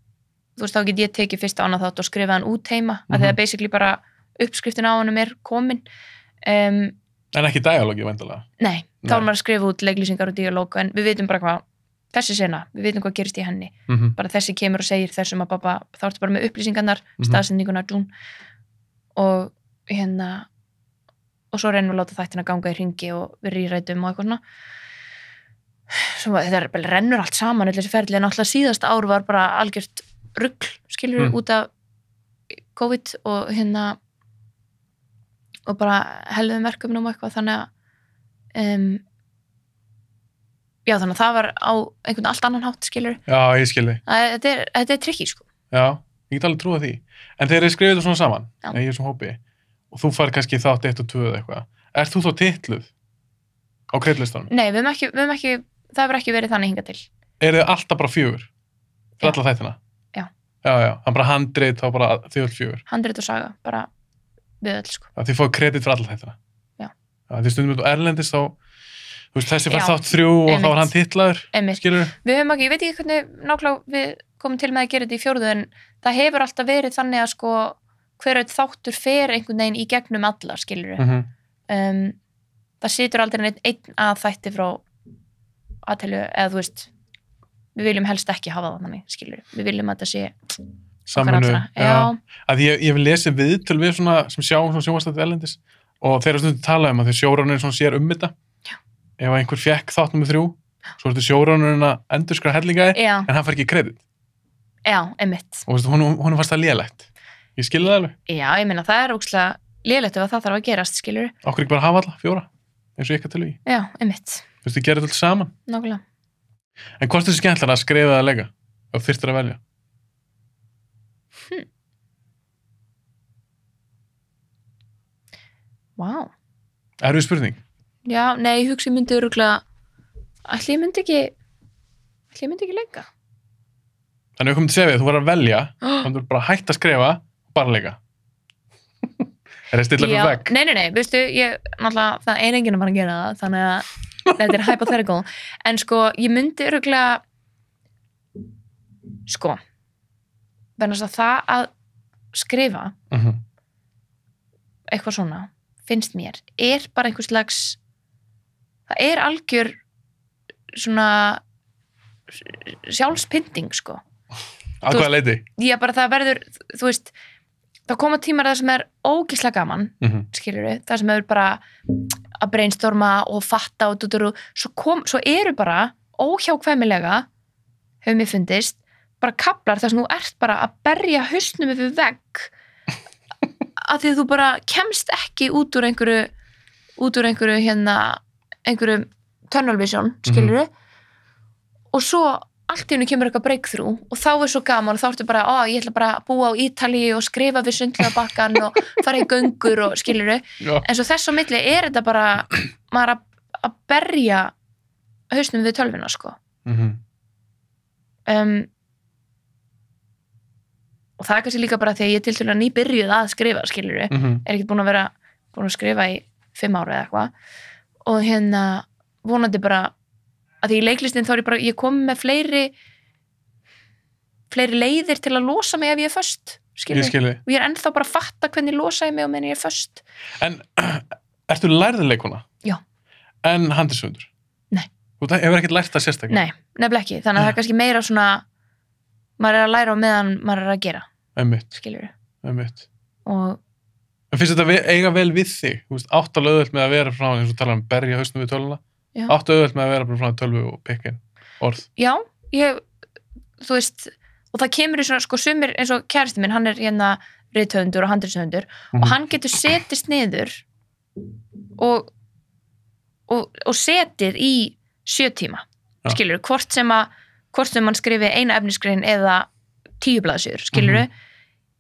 þú veist, þá get ég tekið fyrst á annað þátt og skrifa hann út heima, mm -hmm. að því Mhm. að basically bara uppskriftin á hannum er komin um, En ekki dialógi, vendalega. nei, þá er maður að skrifa út leiklýsingar og dialóg, en við vitum bara hvað þessi sena, við vitum hvað gerist í henni Mm -hmm. bara þessi kemur og segir þessum að pappa þá ertu bara með upplýsingarnar, Mhm. staðsendinguna dún og hérna og svo reynum við að láta þættina ganga í ringi og við rýrætum og eitthvað svona svo þetta er bara rennur allt saman öll þessi ferli, en alltaf síðasta ár var bara algjört rugl, skilur við Mm. út af COVID og hérna og bara helðum verkefnum og eitthvað þannig að um, já þannig að það var á einhvern allt annan hátt skilur Já, ég skilði. þetta er, er trikki sko Já, ég get alveg trúið því. En þeir eru skrifið þetta svona saman, Já. ég er svona hópi, og þú fær kannski þátt eitt og tvö eða eitthvað. Er þú þá titluð á kreidlistanum? nei, við höfum ekki, við höfum ekki það hefur ekki verið þannig hingað til Er þið alltaf bara fjögur? Fyrir alla þættina? Já. Já, já, hann bara handrið þá bara þið öll fjögur. handrit og saga, bara við öll sko Það þið fáið kredit fyrir alla þættina. Já. Já, því stundum við erlendis þá, þú veist, þessi fær þátt þrjú og þá er hann Einmitt. skilur við höfum ekki, ég veit ekki hvernig nákvæmlega við komum til með að gera þetta í fjórðu en það hefur alltaf verið þannig að sko hver eitt þáttur fer einhvern veginn í gegnum alla skilur mm -hmm. um, það situr aldrei neitt einn að þætti frá aðtelu eða þú veist við viljum helst ekki hafa það þannig, skilur við viljum að þetta sé saminu já, að ég, ég vil lesi viðtöl við svona sem sjá svona sjónvastætti elendis og þeir eru stundum tala um að þeir sjóranurinn svona sér um þetta. Já. ef einhver fekk þátt nummer þrjú svo er þetta sjóranurinn að endur skra hellingaði en hann fær ekki kredit. Já, emitt og hún, hún fannst það lélegt ég skilði það alveg, já, ég meina það er ókslega lélegt ef að það þarf að gerast, skilur okkur ekki bara hafa alla fjóra eins og ykkar til við, já, emitt, þú veist, þið gerir þetta saman. Nákvæmlega. En hvort er þessi skemmtilega að skrifa eða að lega og þyrftir að velja? Vá, erfið spurning, já, nei, ég hugsa ég myndi öruglega ætli ég myndi ekki ætli ég myndi ekki leika? Þannig að við komum til segja þú var að velja, þannig að þú bara hægt að skrifa lega er það stilla Já, fyrir vegg? Nei, nei, nei, veistu, ég, náttúrulega, það er enginn að fara að gera það, þannig að þetta er hypothetical, en sko, ég myndi öruglega, sko, verðast að það að skrifa Mhm. eitthvað svona, finnst mér, er bara einhvers slags, það er algjör svona sjálfspynding, sko. á hvaða leiti Ég bara það verður, þú veist, það koma tímar það sem er ógislega gaman, Mhm. skilur við, það sem hefur bara að brainstorma og fatta og dutur og svo, kom, svo eru bara óhjákvæmilega hefur mér fundist bara kaplar þar sem þú ert bara að berja hausnum yfir vegg að því þú bara kemst ekki út úr einhverju út úr einhverju hérna einhverju tunnel vision, skilur við og svo allt í hennu kemur eitthvað breakthrough og þá er svo gaman og þá ertu bara, ó, ég ætla bara að búa á Ítalíu og skrifa við sundlega bakkan og fara í göngur og skilur við Já. en svo þess á milli er þetta bara maður að, að berja hausnum við tölvuna sko Mhm. um, og það er kannski líka bara þegar ég til til að nýbyrjuð að skrifa skilur við, Mhm. er ekki búin að vera búin að skrifa í fimm ára eða eitthvað og hérna vonandi bara að því í leiklistin þá er ég bara ég kom með fleiri fleiri leiðir til að losa mig ef ég er föst skilur ég skilði og ég er ennþá bara að fatta hvernig losa ég mig og menn ég er föst En ertu lærðileikuna? Já. En handrisundur? Nei. Þú hefur ekkert lært það sérstaklega? Nei, nefnilega ekki, þannig að það er kannski meira svona maður er að læra á meðan maður er að gera Einmitt, skilur einmitt. og En finnst þetta eiga vel við þig? Þú auðvelt með að vera frá, eins og tala um berja hausnum við tölvuna. Já. Áttu auðvelt með að vera bara frá tölvu og pikkin orð. já, ég þú veist, og það kemur í svona sko sumir eins og kæristi minn, hann er hérna rithöfundur og handriðshöfundur Mhm. og hann getur setist niður og og, og setið í sjö tíma Já. skilur, hvort sem að hvort sem hann skrifi eina efniskrein eða tíu blaðsjur, skilur Mhm.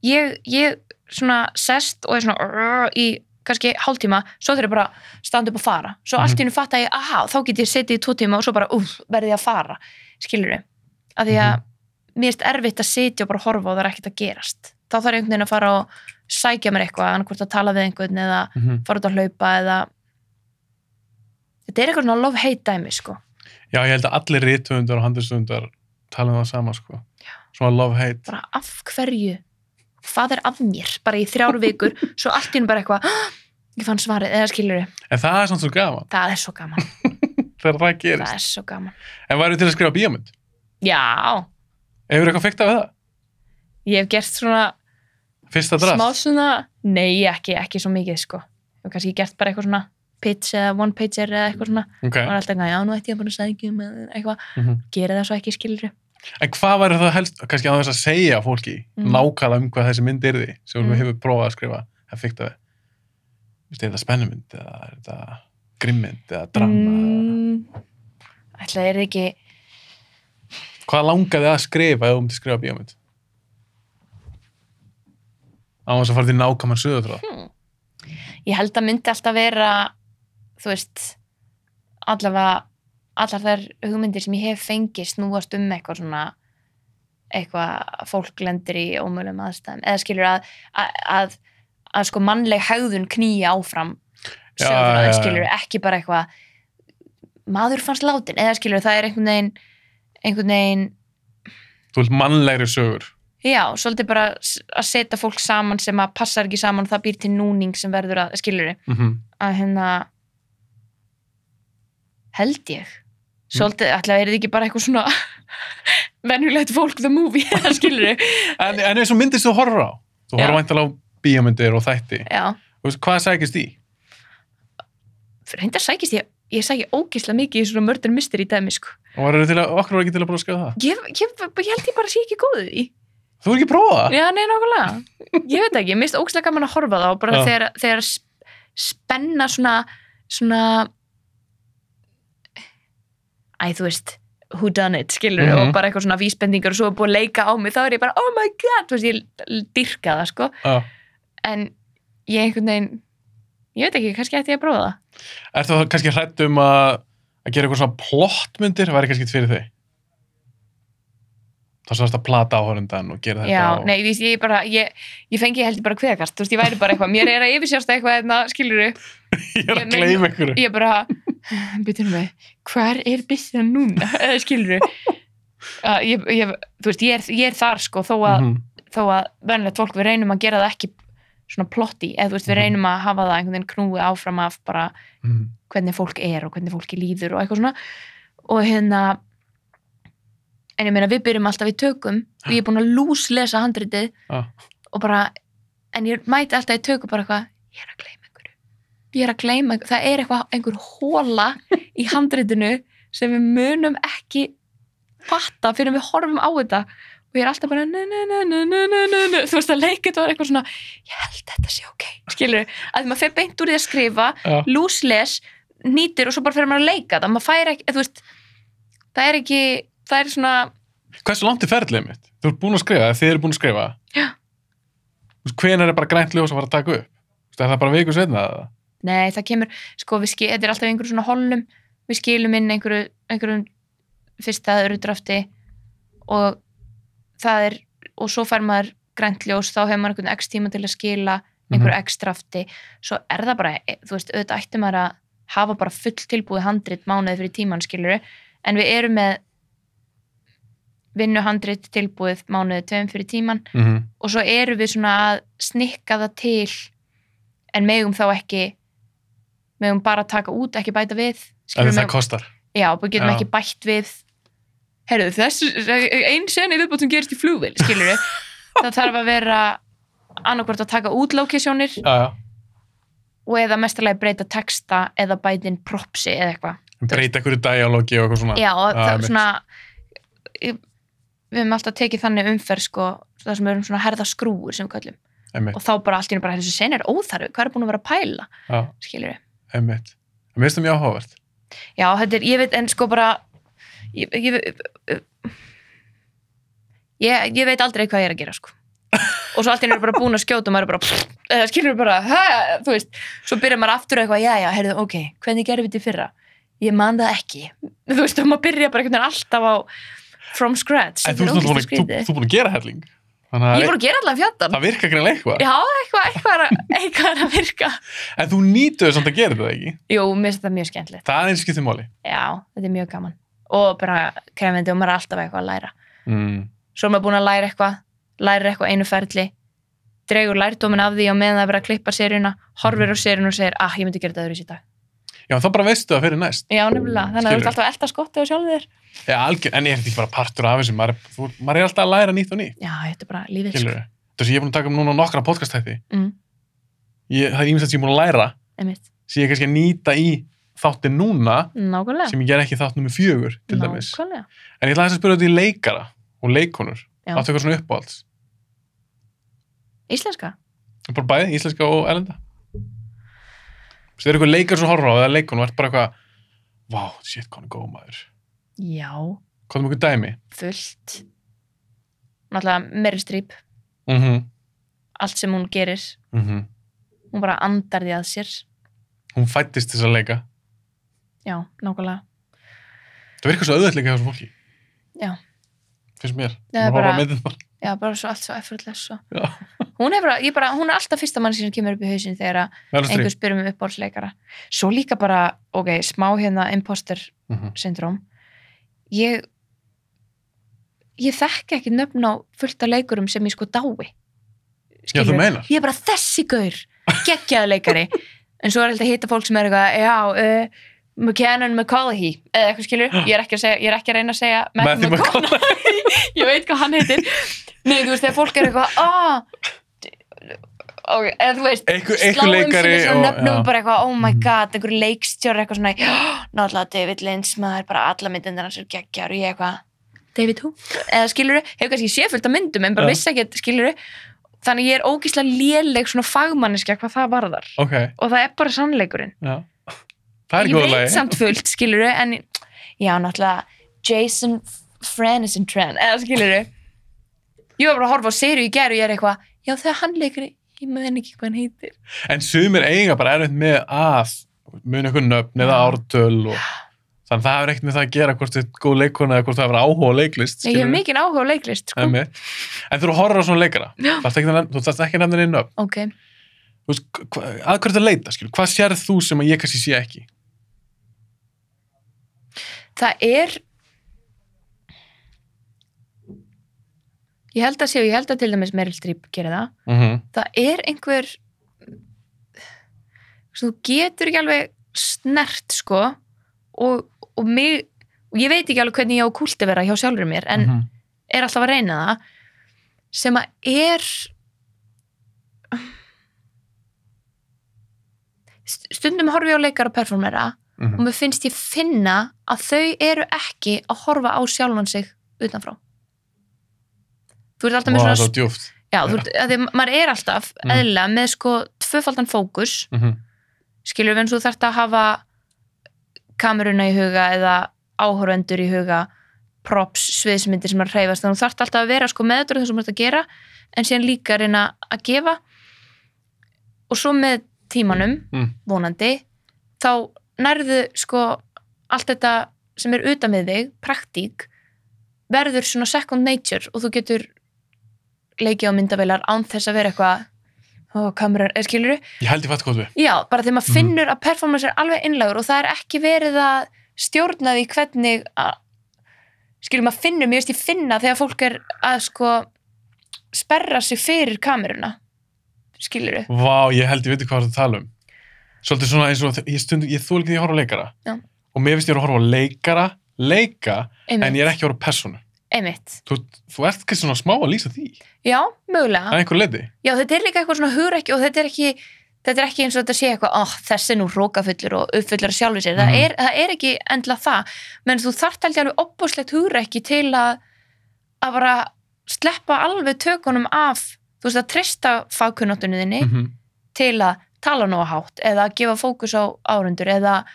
ég, ég svona sest og er svona í kannski hálftíma, svo þurfi ég bara að standa upp og fara, svo allt í hennu fatta ég aha, þá get ég setið í tvo tíma og svo bara úf, verði ég að fara, skilur við af því að mér erst erfitt að sitja og bara horfa og það er ekkert að gerast. Þá þarf ég einhvern veginn að fara og sækja mér eitthvað annarkvort að tala við einhvern eða Mhm. fara út að hlaupa eða þetta er eitthvað svona love-hate dæmi sko. Já, ég held að allir rithöfundar og handrisundur tala um það sama, sko. Af hverju hvað er af mér, bara í þrjár vikur svo allt í hennu bara eitthvað "Ah, ég fann svarið, eða skilur En það er samt svo gaman það er svo gaman, það gerist. það er svo gaman En væri til að skrifa bíómynd? já, Hefur eitthvað fyrkt af það? ég hef gert svona Fyrsta drast? smá svona, nei ekki, ekki svo mikið sko, ég hef kannski gert bara eitthvað svona pitch eða one pager eða eitthvað svona Ok. og alltaf já, nú ætti ég bara að sækja um eitthvað, Mhm. gera það svo ekki skilur En hvað væri það helst, kannski á þess að segja fólki Mhm. nákvæmlega um hvað þessi mynd er því sem mm. Mhm. hefur prófað að skrifa það fyrkt af þið er þetta spennumynd eða er þetta grimmynd eða drama mm. mm, ætla er ekki hvað langaði að skrifa ef þú myndi skrifa bíómynd á þess að fara til nákvæmar suðutráð hmm. ég held að myndi alltaf vera þú veist allavega allar þær hugmyndir sem ég hef fengið snúast um eitthvað svona eitthvað að fólk lendir í ómögulegum aðstæðum. Eða skilur að, að, að, að sko mannleg hegðun knýja áfram Já, já. skilur ekki bara eitthvað maður fannst látin eða skilur það er einhvern veginn einhvern veginn þú vilt mannlegri sögur. Já, svolítið bara að setja fólk saman sem að passar ekki saman og það býr til núning sem verður að, skilur mm -hmm. að hérna held ég svolítið, ætla er þið ekki bara eitthvað svona venjulegt fólk the movie, það skilur þið En, en eins og myndist þú horfur á? Þú Já. horfur væntalega á bíómyndir og þætti. já, veist, hvað sækist í? reyndar sækist ég ég sæki ógislega mikið í svona murder mystery dæmi sko. Og var til að, okkur var ekki til að bara skoða það? ég, ég, ég held ég bara sé ekki góðið í Þú er ekki að prófa það? já, nei, nákvæmlega ég veit ekki, mér finnst ógislega gaman að horfa á það og bara þegar, þegar sp- spenna svona svona æ, þú veist who done it, skilur Mhm. og bara eitthvað svona vísbendingar og svo búið að leika á mig þá er ég bara, oh my god, þú veist, ég dyrka það sko, Já. en ég einhvern veginn ég veit ekki, kannski ætti ég að prófa það Er þú kannski hrætt um að, að gera eitthvað svona plottmyndir? Væri kannski fyrir þig? Það svo að plata áhörundan og gera þetta Já, og... nei, ég, ég bara, ég, ég fengi held ég bara kveðakast, þú veist, ég væri bara eitthvað, mér er að yfirsjást eitthvað, hérna, skilur ég er að gleyma einhverju. ég bara, byrjum við, hvar er byssan núna, eða skilur ég, ég, þú veist, ég er, ég er þar, sko, þó að, Mhm. þó að venilegt fólk, við reynum að gera það ekki svona plotti, eða þú veist, við Mhm. reynum að hafa það einhvern veginn knúið áfram af bara Mhm. hvernig fólk er og hvernig fólki líður og eitthvað svona og hérna en ég meina við byrjum alltaf í tökum og ég er búin að lúslesa handritið Já. og bara en ég mæti alltaf í tökum bara eitthvað ég er að gleyma ég er að gleyma það er eitthvað einhver hóla í handritinu sem við munum ekki fatta fyrir við horfum á þetta og ég er alltaf bara þú veist að leikit var eitthvað svona ég held þetta sé ok, skilur að maður fer beint úr því að skrifa lúsles, nýtir og svo bara fyrir maður að leika það, maður fær ekki, þú veist það er ekki, það er svona Hversu langt er ferðlið mitt? Þú ert búin að skrifa, þið eru búin að skrifa. Já. Hvenær er bara grænt ljós að fara að taka upp? Er það bara viku setna eða? Nei, það kemur, sko, við skil, þetta er alltaf í einhverju svona holnum, við skilum inn einhverju, einhverjum fyrsta öðru drafti og það er, og svo fær maður grænt ljós, þá hefur maður einhvern x tíma til að skila einhverju x drafti. Svo er það bara, e, þú veist, auðvitað ætti maður að hafa bara full tilbúið handrit mánuði fyrir tíman, skiluru, en við erum með vinnuhandrit tilbúið mánuði tveim fyrir tíman Mm -hmm. og svo erum við svona að snikka það til en megum þá ekki megum bara taka út, ekki bæta við En skilurðu, það megum, kostar. já, við getum Já. ekki bætt við herru, þessu einn seni viðbútt sem gerist í flugvél, skilur við það þarf að vera annarkvort að taka út já. og eða mestarlega breyta texta eða bætin propsi eða eitthvað Breyta einhverju dialógi og eitthvað svona. já, og það er svona ég- við höfum alltaf tekið þannig umferð sko, það sem við erum svona herða skrúur sem við Einmitt. og þá bara allt í einu bara þessu sen er óþarfi, hvað er búin að vera að pæla Já, skilur við, einmitt. Mér finnst það mjög áhugavert. já þetta er, ég veit en sko bara ég, ég, ég, ég veit aldrei hvað ég er að gera sko og svo allt í einu er bara búin að skjóta og maður er bara, pff, eða skilur bara hæ, þú veist, svo byrjar maður aftur eitthvað já, já, heyrðu, ok, hvernig gerum við þetta fyrra ég man það ekki þú veist, og maður byrja bara alltaf á from scratch, En þú að- þú- þú ert búin að gera helling. Þannig ég er að gera allavega fjöndan það virkar greinlega eitthvað. já, eitthvað, eitthvað, er að- eitthvað er að virka En þú nýtuðu samt að gera þetta ekki. jú, mér finnst þetta mjög skemmtilegt Það er eins skiptið máli. já, þetta er mjög gaman og bara krefindi og maður er alltaf eitthvað að læra Mm. svo er maður búin að læra eitthvað læra eitthvað einu ferli dregur lærdómin af því og meðan það er verið að klippa seríuna horfir á seríuna og segir, ah, ég myndi gera þetta öðru í dag Já, þá bara veistu það fyrir næst. já, nefnilega, þannig að þú ert alltaf að elda skotti og sjálfur þér Já, algjör, en ég er ekki bara partur af þessu. Maður þú, maður er alltaf að læra nýtt og nýtt. já, þetta er bara lífið Skilur sko. Þess að ég er búin að taka um núna nokkra podcastætti. mm, það er ímest sem ég er búin að læra einmitt, sem ég er kannski að nýta í þáttin núna nákvæmlega sem ég ger ekki þátt nummer fjögur til dæmis. nákvæmlega, En Já. Bara og erlenda. Það er eitthvað leikar sem horfður á eða leikon og ert bara eitthvað Vá, shit, hvað er góð maður. já, Hvað er mjög dæmi? fullt náttúrulega Meryl Streep Mm -hmm. allt sem hún gerir, Mm hún bara andar því að sér Hún fættist þess að leika. já, nákvæmlega Það virkar svo auðvitað leika hjá þessu fólki. Já. Finnst mér. Það er Hún horfir á bara- myndirnar. já, bara svo allt svo eftirlega og... Já. Hún, er bara, bara, hún er alltaf fyrsta mann sem kemur upp í hausin þegar einhver spyrir mig uppáhaldsleikara. Svo líka bara, ok, smá hérna imposter Mhm. syndróm. Ég ég þekki ekki nöfn á fullt af leikurum sem ég sko dái. Já, ég er bara þessi gaur, geggjaða leikari. En svo er alltaf hitta fólk sem er eitthvað já, uh, McCannon McConaughey eða eitthvað skilur, ég er ekki að, segja, ég er ekki að reyna að segja Matthew McConaughey. Ég veit hvað hann heitir. Nei, þú veist, þegar fólk er eitthvað ah, ok, eða þú veist Einhver, einhver sláum svona og, nöfnum bara eitthvað, oh my Mhm. god, einhverju leikstjóri eitthvað svona, "Já, náttúrulega David Lynch maður bara alla myndinir hans er geggjar og ég eitthvað, David who? eða skiluru, hefur kannski séfullt af myndum en bara vissi ekki, skiluru þannig ég er ógíslega léleg svona fagmanniska hvað það varðar. Ok, og það er bara sannleikurinn. Já. Það er ég góða veit lagi. samt fullt, skiluru en já, náttúrulega Jason Frenessentren eða skiluru ég var bara að horfa á seru í gerð og ég er eitthvað já, það er hann leikari, ég maður ekki hvað hann heitir. En sumir eiga bara erfitt með að muni eitthvað nöfn eða ártöl og þannig að það hefur ekkert með það að gera hvort þið er góð leikona eða hvort það hefur áhuga á leiklist ég hef mikið áhuga á leiklist sko. En þú horfður á svona leikara? Að- þú þarft ekki að nefna neinn nöfn? Ok, Þú veist, hva- að hverju það leita, skilur, hvað sérð þú sem að ég kannski sé ekki? það er ég held að séu, ég held að til dæmis Meryl Streep gerir það Mm -hmm. það er einhver þú getur ekki alveg snert sko og, og mig og ég veit ekki alveg hvernig ég á kúlti vera hjá sjálfur mér en Mhm. er alltaf að reyna það sem að er St- stundum horfi á leikara og performera og mér finnst ég finna að þau eru ekki að horfa á sjálfan sig utanfrá þú ert alltaf með svona svo djúft. Já, þú veist, að því maður er alltaf Mm. eðlilega með sko tvöfaldan fókus Mm -hmm. skilur við eins og þú þarft að hafa kameruna í huga eða áhörvendur í huga props, sviðsmyndir sem er að hreyfast þannig þú þarft alltaf að vera sko meður þessum þú ert að gera en síðan líka að reyna að gefa og svo með tímanum Mm. vonandi þá nærðu sko allt þetta sem er utan með þig praktík verður svona second nature og þú getur leikið á myndavélar án þess að vera eitthvað ó, kameran, eða skilur Ég held ég fatt hvað við. Já, bara þegar maður Mhm. finnur að performance er alveg innlegur og það er ekki verið að stjórna því hvernig að skilur maður finnur, mér veist ég finna þegar fólk er að sko sperra sig fyrir kameruna skilur Vá, ég held ég veit hvað það tala um. Svolítið svona eins og, ég stundum, ég þú ekki því að horfa leikara. Já. Og mér finnst ég að horfa leikara, leika, einmitt, en ég er ekki að horfa personu. Einmitt. Þú, þú ert kannski svona smá að lýsa því. Já, mögulega Það er einhver leiti. Já, þetta er líka eitthvað svona hugrekki og þetta er ekki þetta er ekki eins og þetta sé eitthvað oh, þessi er nú rókafullur og uppfullur sjálfur sér það, Mhm. er, það er ekki endla það menn þú held ég alveg opbúslegt hugrekki til að að bara sleppa alveg tökunum af þú veist að treysta fagkunnáttunni þinni Mm -hmm. til að tala nóg hátt eða að gefa fókus á árundur eða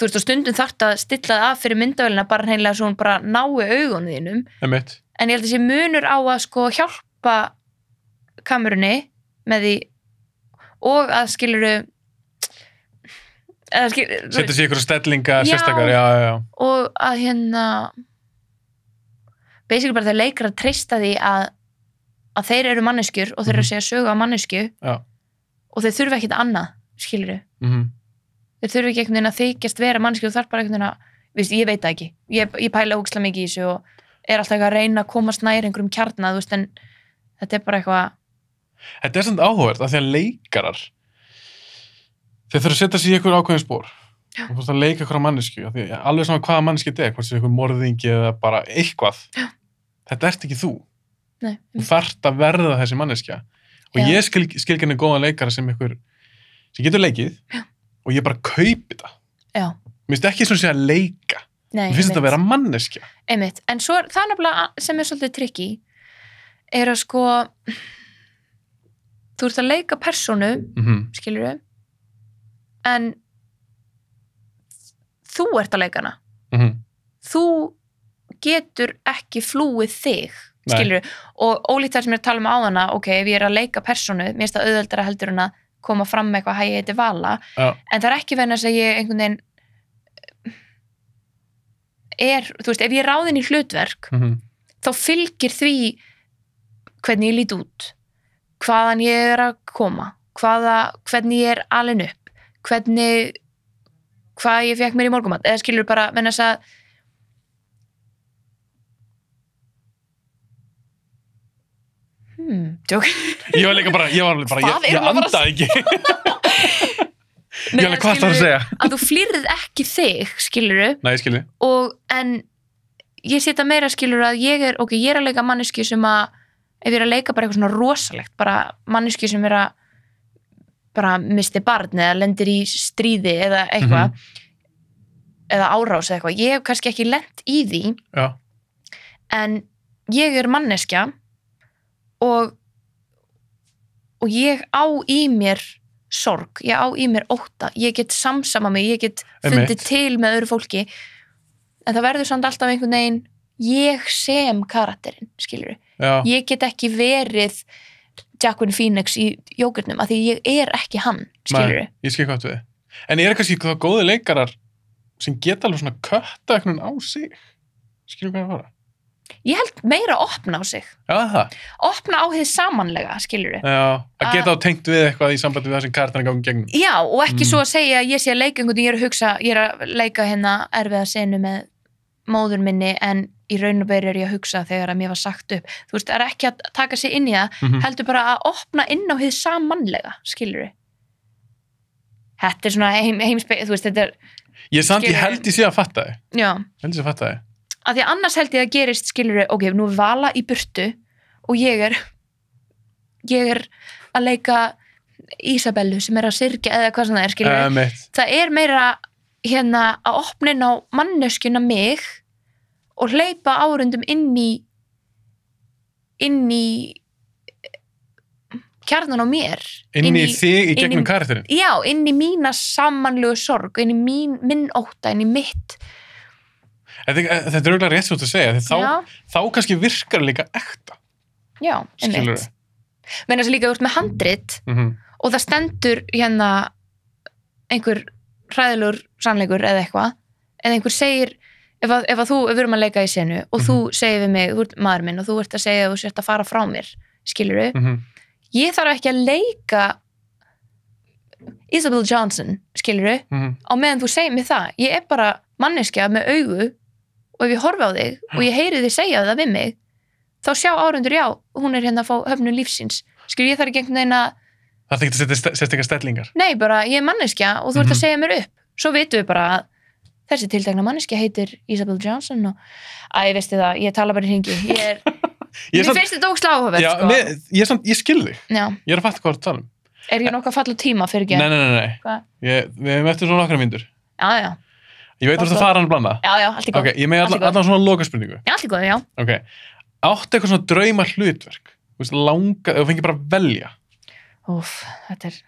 þú veist og stundum þarft að stilla það af fyrir myndavélina bara hreinlega svo hún bara nái augunum þínum Emitt. en ég held að sé munur á að sko hjálpa kamerunni með því og að skiluru Setja sér ykkur stellinga, Já. sérstakar, já, já, og að hérna basically bara þeir leikar að treysta því að að þeir eru manneskjur og þeir eru að segja sögu á mannesku Mhm. Og þeir þurfa ekkit annað skiluru, Mm þeir þurfa ekki einhvern veginn að þykjast vera mannesku og þarf bara einhvern veginn að viðst, ég veit það ekki, ég, ég pæla ógislega mikið í þessu og er alltaf eitthvað að reyna að komast nær einhverjum kjarnað, þú veist, en þetta er bara eitthvað Þetta er samt áhugavert af því að leikarar þeir þurfa að setja sér í ykkur ákveðin spór og þú veist að leika á mannesku að alveg svona hvaða manneski þetta er hvort sem ykkur morðingi eða bara eitthvað Já. þetta ert ekki þú nei, þú þarft að verða þessi manneskja og Já. ég skil, skilgjörni góðan leikara sem ykkur sem getur leikið Já. Og ég bara kaupi það. Já, mér finnst ekki svona sé að leika. Nei, mér finnst þetta að vera manneskja. Einmitt, en svo er það er nefnilega sem er svolítið trikki er að sko þú ert að leika persónu mm skilur við en þú ert að leika hana. Mm þú getur ekki flúið þig Nei. skilur og ólíkt þar sem ég er að tala um áðana ok, ef ég er að leika persónu, mér finnst það auðveldara heldur en að koma fram með eitthvað hæ, ég heiti Vala Já. en það er ekki þess að ég einhvern veginn er, þú veist, ef ég er ráðin í hlutverk -hmm. þá fylgir því hvernig ég lít út hvaðan ég er að koma hvaða, hvernig ég er alin upp hvernig hvað ég fekk mér í morgumat eða skilur bara, menn þess að hmm, tjók ég var líka bara, ég var bara, Hvað ég, erum ég við að fara andaði ekki Ég alveg hvað það að segja. að þú flýrð ekki þig, skiluru Nei, ég skilji. og en ég setja meira skiluru að ég er, ok, ég er að leika manneski sem að, ef ég er að leika bara eitthvað svona rosalegt, bara manneski sem er að bara misti barn eða lendir í stríði eða eitthvað eða árás eða eitthvað, ég hef kannski ekki lent í því Já. en ég er manneskja og og ég á í mér sorg, ég á í mér ótta ég get samsama mig, ég get fundið Einmitt. til með öðru fólki en það verður samt alltaf einhvern veginn ég sem karakterinn, skilur Já. ég get ekki verið Jacqueline Phoenix í jógurnum af því ég er ekki hann, skilur Nei, ég skil hvað við. En er kannski það góði leikarar sem geta alveg svona kötta eitthvað á sig? Skilju hvað það fara? Ég held meira að opna á sig Já, opna á þið samanlega, skilur Já, að geta á tengt við eitthvað í sambandi við það sem kartan er gangi gegnum. Já, og ekki Mm. svo að segja að ég sé að leika einhvern veginn, ég er að hugsa, ég er að leika hérna erfiða senu með móður minni en í raun og veru er ég að hugsa þegar að mér var sagt upp. Þú veist, það er ekki að taka sig inn í það, Mm heldur bara að opna inn á þið samanlega, skilur við. Þetta er svona heim, heimspeil, þú veist, þetta er, Ég samt, ég held sé að fatta þið. Að því annars held ég að gerist, skilur ok, nú er vala í burtu og ég er, ég er að leika Ísabellu sem er að syrkja eða hvað sem það er, skilur mitt. það er meira hérna að opna inn á manneskjuna mig og hleypa árundum inn í inn í kjarnan á mér Inn í þig í inn í- gegnum karakterinn. já, inn í mína samanlegu sorg inn í mín, minn ótta, inn í mitt Þetta, er auðvitað rétt svo að segja, þá, þá kannski virkar líka ekta, já, einmitt. Menn þess að líka ert með handrit Mm og það stendur hérna einhver hræðilegur sannleikur eða eitthvað eða einhver segir ef, að, ef að þú, ef við erum að leika í senu og þú segir við mig, þú ert maður minn og þú ert að segja að þú sért að fara frá mér skilur -hmm. ég þarf ekki að leika Isabel Johnson skilur Mm á meðan þú segir mér það. Ég er bara manneskja með augu og ef ég horfi á þig og ég heyri þig segja það við mig þá sjá árundur já, hún er hérna að fá höfnu lífsins skilur ég þarf ekki einhvern veginn að Það er ekki að setja sérstaklega stellingar. Nei, bara ég er manneskja og þú ert Mhm. að segja mér upp. Svo vitum við bara að þessi tiltekna manneskja heitir Isabel Johnson og að ég veistu það, ég tala bara í hringi. Ég er, Ég, mér er samt, finnst þetta ókslega áhugavert, já, sko. mér, ég, ég skil þig, Já, ég er að fatta hvað þú ert að tala um. er ég nokkuð að falla tíma fyrir ekki? Nei, nei, nei, nei. Ég, við eftir svona nokkra myndur. Já, já, Ég veit að þú ert að fara hann að blanda. já, já, allt í góð. Ok, ég með Allt í allan, góð. allan svona lokaspurningu. Já, allt í góð, já. Ok, áttu eitthvað svona drauma hlutverk? Þú veist, langa, þú fengir bara að velja. Úf, þetta er...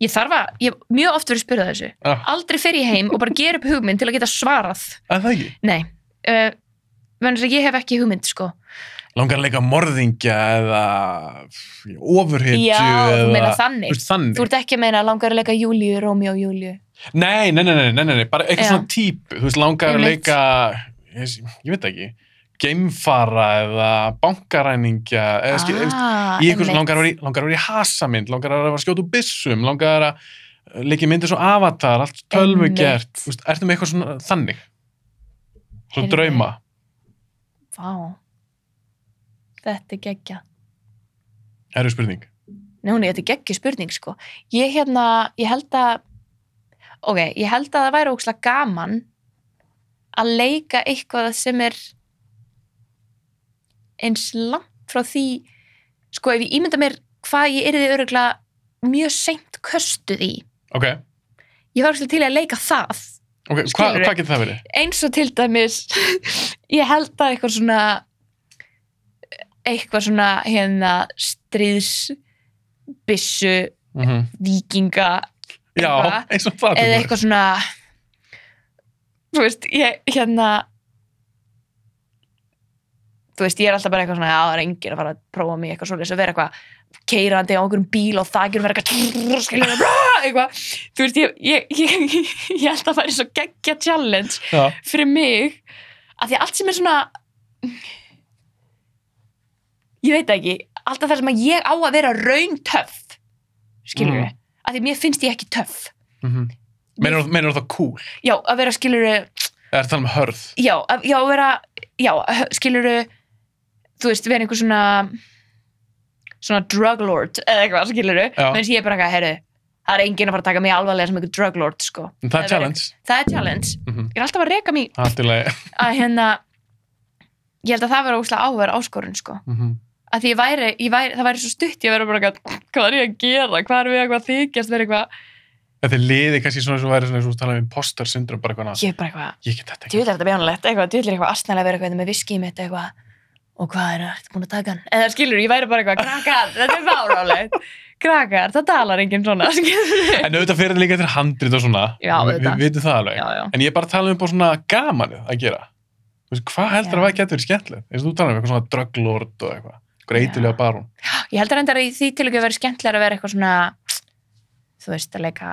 Ég þarf að, ég hef mjög oft verið að spyrja þessu. Ah, Aldrei fer ég heim og bara ger upp hugmynd til að geta svarað. að það ekki? Nei, uh, þess að ég hef ekki hugmynd, sko. Langar að leika morðingja eða ofurhitju Já, þú eða... meina þannig. Þú veist, þannig. Þú Nei, nei, nei, nei, nei, bara eitthvað svona típu. Þú veist, langar að leika, ég, ég veit ekki, geimfara eða bankaræningja eða skil, einhvers einmitt. langar að vera í, hasamynd, langar að vera úr byssum, langar að leiki myndir svo avatar, allt tölvu gert. Þú veist, ertu með eitthvað svona þannig? Svona drauma? Vá. Þetta er geggja. Erðu spurning? Nei, þetta er geggju spurning, sko. Ég hérna, ég held að, ok, ég held að það væri ókslega gaman að leika eitthvað sem er eins langt frá því, sko, ef ég ímynda mér hvað ég yrði öruglega mjög seint köstuð í. Ok, Ég var til að leika það. ok, hva, Skilurðu? hvað getur það verið? eins og til dæmis ég held að eitthvað svona eitthvað svona hérna stríðsbissu Mm vikinga Já, eins og það. eða eitthvað svona þú veist, ég hérna þú veist, ég er alltaf bara eitthvað svona já, það er enginn að fara að prófa mig eitthvað svoleiðis að vera eitthvað keirandi á einhverjum bíl og það vera eitthvað skilur, eitthvað, þú veist, ég, ég, ég, ég held að það væri svo geggja challenge Já, fyrir mig að því að allt sem er svona ég veit ekki alltaf það sem að ég á að vera raun töff skilur við, Mm. Að því mér finnst ég ekki töff mm -hmm. Meinar það cool? já, að vera skilur við Eða er það um hörð? já, að, já, að vera já, skilur við þú veist, vera einhver svona svona drug lord eða eitthvað, skilur við Já. menn ég er bara eitthvað, herru það er enginn að fara að taka mig alvarlega sem einhver drug lord sko. Það er Það challenge. það er challenge Mm ég er alltaf að reka mig að hérna ég held að það verður óslega áverð áskorun sko. Mhm. Að því ég væri, ég væri, það væri svo stutt ég verður bara eitthvað, hvað er ég að gera? Hvað er við eitthvað að þykjast verið eitthvað? Þetta liði kannski svona sem væri svona eins og tala um imposter syndrom bara eitthvað ég er bara eitthvað, Ég get þetta djúðlega þetta bjánulegt eitthvað, djúðlega eitthvað astnælega verið eitthvað með viski mitt eitthvað. Og hvað er það, búin að taka hann? Eða skilur, ég væri bara eitthvað, krakkar, þetta er fárálegt krakkar, það talar enginn svona En auðvitað fyrir þetta líka til handrit og svona. Já, Vi, við vitum það alveg. já, já, En ég er bara að tala um bara svona gamanið að gera. Hvað heldur að það verið skemmtilegt? Eins og þú tala um eitthvað svona druglord og eitthvað. Eitthvað eitulega Já. barún. ég held að reyndar að því til ekki að vera skemmtilega að vera eitthvað svona þú veist, að leika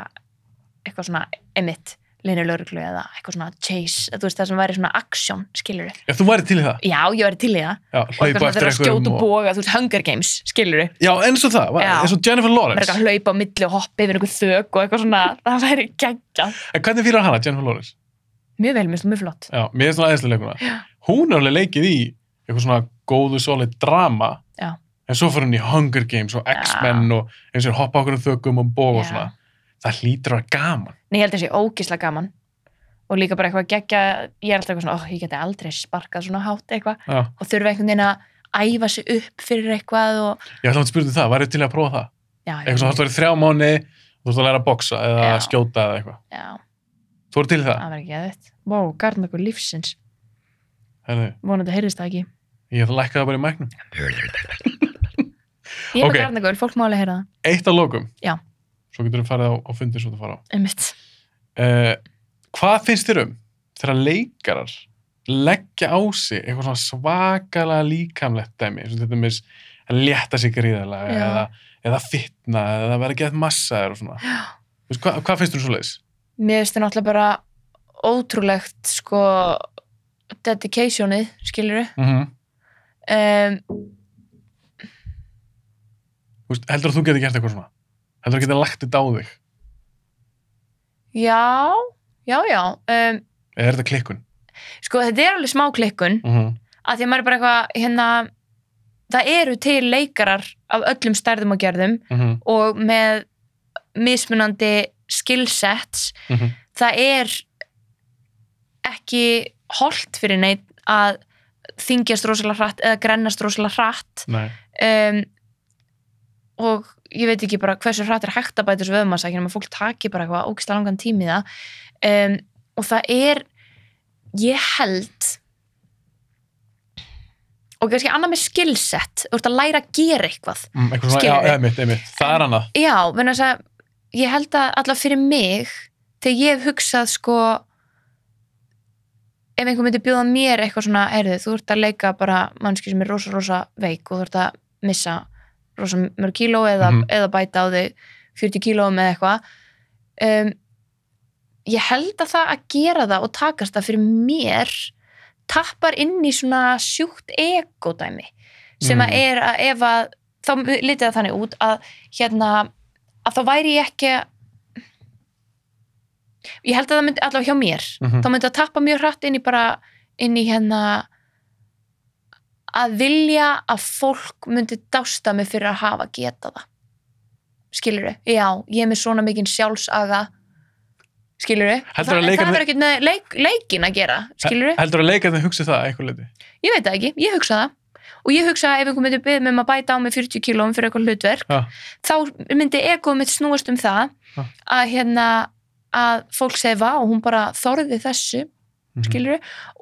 eitthvað svona emitt leynilörglu eða eitthvað svona chase, þú veist það sem væri svona action, skilur Já, þú væri til í það. já, ég væri til í það Já, og eitthvað hlaupa eftir þeirra að skjóta einhverjum og boga, þú veist, Hunger Games, skilur Já, eins og það. Eins og Jennifer Lawrence. eitthvað að hlaupa á milli og hoppa yfir einhver þök og eitthvað svona, það væri geggjað En hvernig fyrir hana, Jennifer Lawrence? mjög vel, mjög, mjög flott Já, mér er svona aðeinslega leikuna. Hún er alveg leikið í eitthvað svona góðu, solid drama. Já. En svo fyrir hún í Hunger Games og X-Men og eins og hoppa okkur um þökum og bóg og svona. Það hlýtur að vera gaman. Nei, ég held að sé ógislega gaman og líka bara eitthvað geggja ég er alltaf eitthvað svona, ó, ég geti aldrei sparkað svona hátt eitthvað og þurfa einhvern veginn að æfa sig upp fyrir eitthvað og Ég ætla að spyrja það, væri til að prófa það? já, Eitthvað að vera í þrjá mánu, þú ætti að læra að boksa eða Já. skjóta eða eitthvað. já, Þú voru til það? það verður ekki eðitt Vá, garn okkur lífsins, Herði, vonandi heyrðist það ekki ég ætla að lækka það bara í mæknum. Ég er bara garn okkur, fólk máli heyra það Eitt að lokum. Já. Svo getur þú farið á, á fundi svo þú fara á. Einmitt. Uh, hvað finnst þér um þegar leikarar leggja á sig eitthvað svona svakalega líkamlegt dæmi, eins og þetta með að létta sig gríðarlega Já. eða, eða fitna eða vera gett massaður og svona. Veist, Hvað, hvað finnst þér um svo leiðis? Mér finnst það náttúrulega bara ótrúlegt sko dedicationið, skilur Mm -hmm. Um, Heldur að þú getur gert eitthvað svona? Heldur að geta lagt þetta á þig? Já, já, já um, Eða er þetta klikkun? Sko þetta er alveg smá klikkun Mm -hmm. að því að maður er bara eitthvað hérna, það eru til leikarar af öllum stærðum og gerðum Mm og með mismunandi skillsets það er ekki holdt fyrir neitt að þingjast rosalega hratt eða grennast rosalega hratt. Um, og ég veit ekki bara hversu hratt er hægt að bæta þessu nema fólk taki bara eitthvað ógislega langan tími það. Um, og það er ég held og kannski annað með skillset þú ert að læra að gera eitthvað. Mm, eitthvað já, einmitt, einmitt. Það er annað. já, menn að ég held að allavega fyrir mig, þegar ég hef hugsað sko ef einhver myndi bjóða mér eitthvað svona erðu, þú ert að leika bara mannski sem er rosa, rosa veik og þú ert að missa rosa mörg kíló eða, Mhm. eða bæta á þig 40 kílóum eða eitthvað um, ég held að það að gera það og takast það fyrir mér tappar inn í svona sjúkt egodæmi sem að Mm. er að ef að þá litið það þannig út að hérna að þá væri ég ekki ég held að það myndi allavega hjá mér Mhm. þá myndi það tappa mjög hratt inn í bara inn í hérna að vilja að fólk myndi dásta mig fyrir að hafa geta það skilur þau? Já, ég er með svona mikinn sjálfsaga skilur þau? Að Það, verður ekkert með leik, leikin að gera skilur þau? Heldur að leika þetta hugsi það að eitthvað leiti? Ég veit það ekki, ég hugsa það og ég hugsa að ef einhver myndi byggð með að bæta á mig 40 kílóum fyrir eitthvað hlutverk Já. þá myndi egoð mitt snúast um það Já. að hérna að fólk segi vá, hún bara þorði þessu Mhm. skilur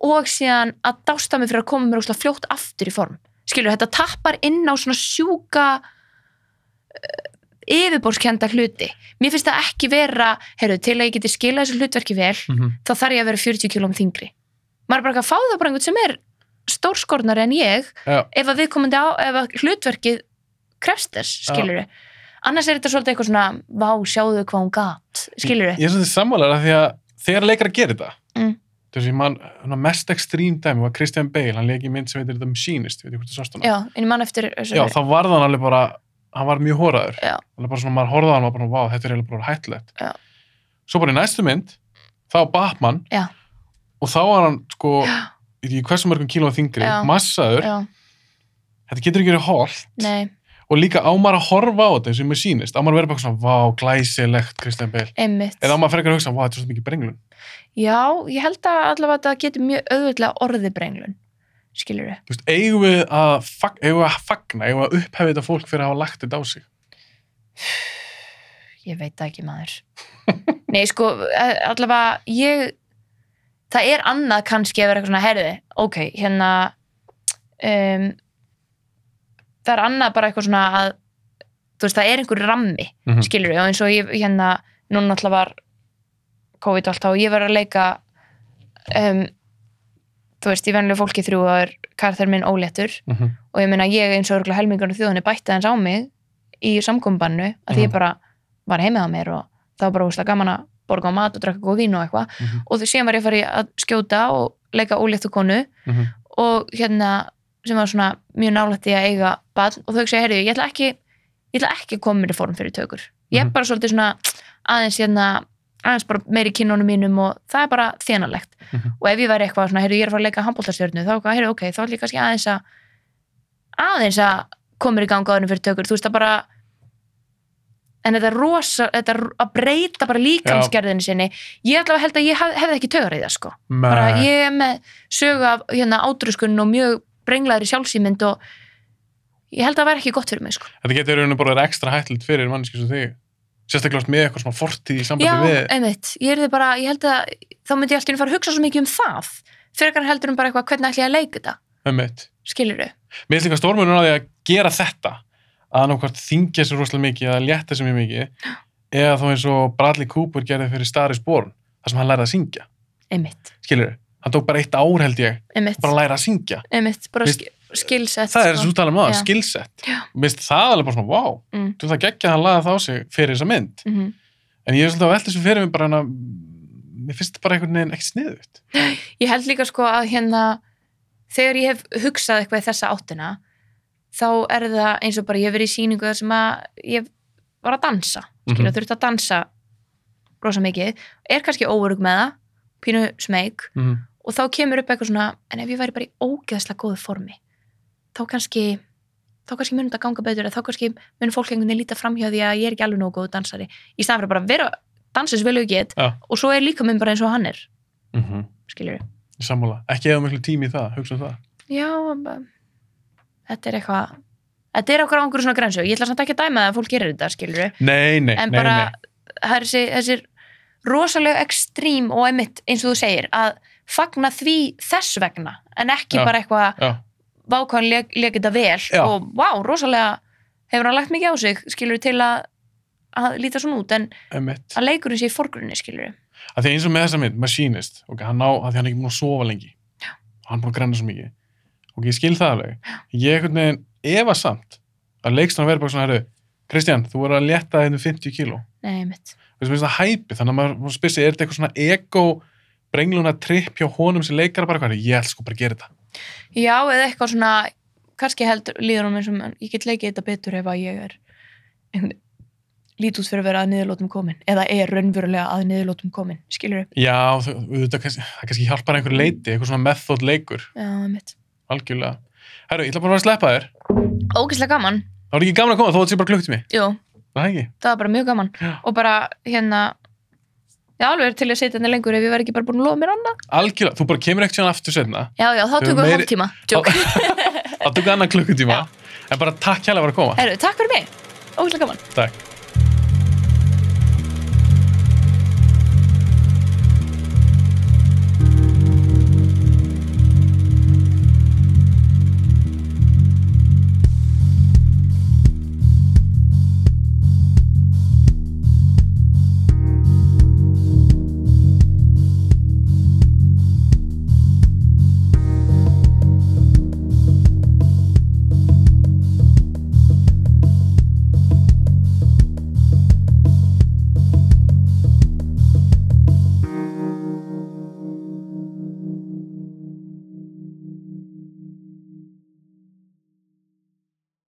og síðan að dásta mig fyrir að koma mér fljótt aftur í form skilur, þetta tappar inn á svona sjúka uh, yfirborskenda hluti mér finnst það ekki vera, heyrðu, til að ég geti skilað þessu hlutverki vel Mhm. þá þarf ég að vera 40 kílóum þingri maður er bara ekki að fá það bara einhvern sem er stórskornari en ég Já. ef að á, ef að hlutverkið krefst þess, skilur annars er þetta svolítið eitthvað svona vá, sjáðu hvað hún gat, skilur Ég er svolítið sammálar af því að þegar leikar gera þetta Mm. þessi man, hana, mest ekstrím dæmi var Christian Bale, hann leik í mynd sem heitir The Machinist, veit ég hvort það sást hana. Já, en ég man eftir Já, þá var það alveg bara hann var mjög hóraður Já. alveg bara svona, maður á hann og bara, vá, þetta er eiginlega bara hættulegt. Já. svo bara í næstu mynd þá var Batman Já. og þá var hann sko ekki hversu mörgum kílóa þingri, massaður. Já, þetta getur ekki verið holt nei, og líka á maður að horfa á þetta og mér sýnist, á maður að vera bara svona, vá, glæsilegt Kristján einmitt. eða á maður frekar að hugsa, vá, þetta er svo mikið brenglun. Já, ég held að allavega þetta getur mjög auðvitað orðið brenglun, skilur við. Þú veist, eigum við að, eigum við að fagna, eigum við að upphefi þetta fólk fyrir að hafa lagt þetta á sig? Ég veit ekki maður. Nei, sko, eh, allavega ég, það er annað kannski að vera eitthvað svona, herði, ok, hérna, um, það er annað bara eitthvað svona að, þú veist, það er einhver rammi, Mhm. skilur við, og eins og ég, hérna, núna alltaf var COVID alltaf og ég var að leika, um, þú veist, í venlega fólki þrjú er karakter minn óléttur Mm -hmm. og ég meina ég eins og helmingarnu þjóðinni bætti hans á mig í samkombannu að því ég Mhm. bara var heimið á mér og það var bara úslega gaman að borga á mat og drakka góð vín og eitthvað Mhm. og þú séum var ég að í að skjóta og leika óléttu konu Mhm. og hérna sem var svona mjög nálægt í að eiga bad og þau segja, heyrðu, ég ætla ekki ég ætla ekki að koma mér í form fyrir tökur. Ég er Mhm. bara svolítið svona aðeins hérna aðeins bara meiri kynónum mínum og það er bara þénalegt Mhm. og ef ég væri eitthvað svona, heyrðu, ég er að fara að leika handbóltastjörnu þá, heyrðu, ok, þá ætla ég kannski aðeins að aðeins að koma mér í ganga áðurinn fyrir tökur, þú veist það bara en þetta er rosa þetta er að breyta bara líkamsgerðinu sinni. Ég ætla að held að ég hef, hefði ekki tögar í það sko. Bara ég er með sögu af hérna átrúskun og mjög brenglaðri sjálfsýmynd og ég held að það væri ekki gott fyrir mig sko Þetta getur rauninu bara verið ekstra hættilegt fyrir manneski sem þig. Sérstaklega með eitthvað svona fortíð í Já, sambandi við. einmitt, ég er bara, ég held að þá myndi ég alltaf fara að hugsa svo mikið um það fyrir heldur um bara eitthvað, hvernig ætla ég að leika þetta Einmitt. skilur þau? Mér finnst líka stórmunum á því að gera þetta að nákvæmt þingja sér rosalega mikið að létta sér mjög mikið eða þá eins og Bradley Cooper gerði fyrir Star is Born þar sem hann lærði að syngja. Einmitt, Skilur Hann tók bara eitt ár held ég einmitt, bara að læra að syngja. einmitt, bara Vist- sk skilsett Það er sko. þessu úttalum á það, Já. skillset. Já. Mér finnst það alveg bara svona, wow, Mm. þú það geggja að hann laði það á sig fyrir þessa mynd. Mhm. En ég er svolítið að velta þessu fyrir mig bara hana, mér finnst þetta bara einhvern veginn ekki sniðut. Ég held líka sko að hérna þegar ég hef hugsað eitthvað í þessa áttina þá er það eins og bara ég hef verið í sýningu þar sem að ég var að dansa skilja, Mhm. þurfti að dansa rosa mikið, er kannski óörug með það pínu Mm -hmm. Og þá kemur upp eitthvað svona en ef ég væri bara í ógeðslega góðu formi þá kannski þá kannski munum þetta ganga betur þá kannski munum fólk einhvern veginn líta framhjá því að ég er ekki alveg nógu góðu dansari í staðan fyrir bara að vera dansa sem vel og ég get Já. og svo er líka minn bara eins og hann er Mm -hmm. skilur Sammála. Ekki eða miklu tími í það, hugsa um það. Já, bara- þetta er eitthvað þetta er okkur á einhverju svona grensu ég ætla samt ekki að dæma það að fólk gerir þetta, skilur Nei, nei, nei, bara, nei. er þessi, þessir rosalega ekstrím og einmitt eins og þú segir, að fagna því þess vegna, en ekki Já. bara eitthvað vákvæðan leik þetta vel Já. og vá, rosalega hefur hann lagt mikið á sig, skilur til að að líta svona út, en emitt. að leikurinn sé í forgrunni, skilur Að því eins og með þessa mynd, Machinist, ok, hann á, að því hann er ekki búin að sofa lengi. Já. Hann er búin að grenna svo mikið. Ok, ég skil það alveg. Ég einhvern veginn efa samt að leikstana verður bara svona, herru, Kristján, þú voru að létta þeim 50 kíló. Nei, einmitt Þú veist, það hæpi, þannig að maður, sig, er þetta eitthvað svona ego brengluna tripp hjá honum sem leikara bara eitthvað, ég ætla sko bara að gera þetta. Já, eða eitthvað svona kannski heldur líður hún eins og ég get leikið þetta betur ef að ég er einhvern lít út fyrir að vera að niðurlótum komin eða er raunverulega að niðurlótum komin skilur upp, Já, það kannski hjálpar einhver leiti, eitthvað svona method leikur, já, mitt algjörlega. Herru, ég ætla bara að sleppa þér. Ógislega gaman, Það var ekki gaman að koma, þó að þetta sé bara klukkt í mig. jú, Það ekki? það var bara mjög gaman Já. og bara hérna já, alveg til að setja henni lengur ef ég var ekki bara búin að lofa mér annað Algjörlega, þú bara kemur ekkert síðan aftur setna. já, já, þá tökum við meiri- hálftíma Jók. Það tók annan klukkutíma. En bara takk hérlega fyrir að koma. Herru, takk fyrir mig, ógislega gaman Takk.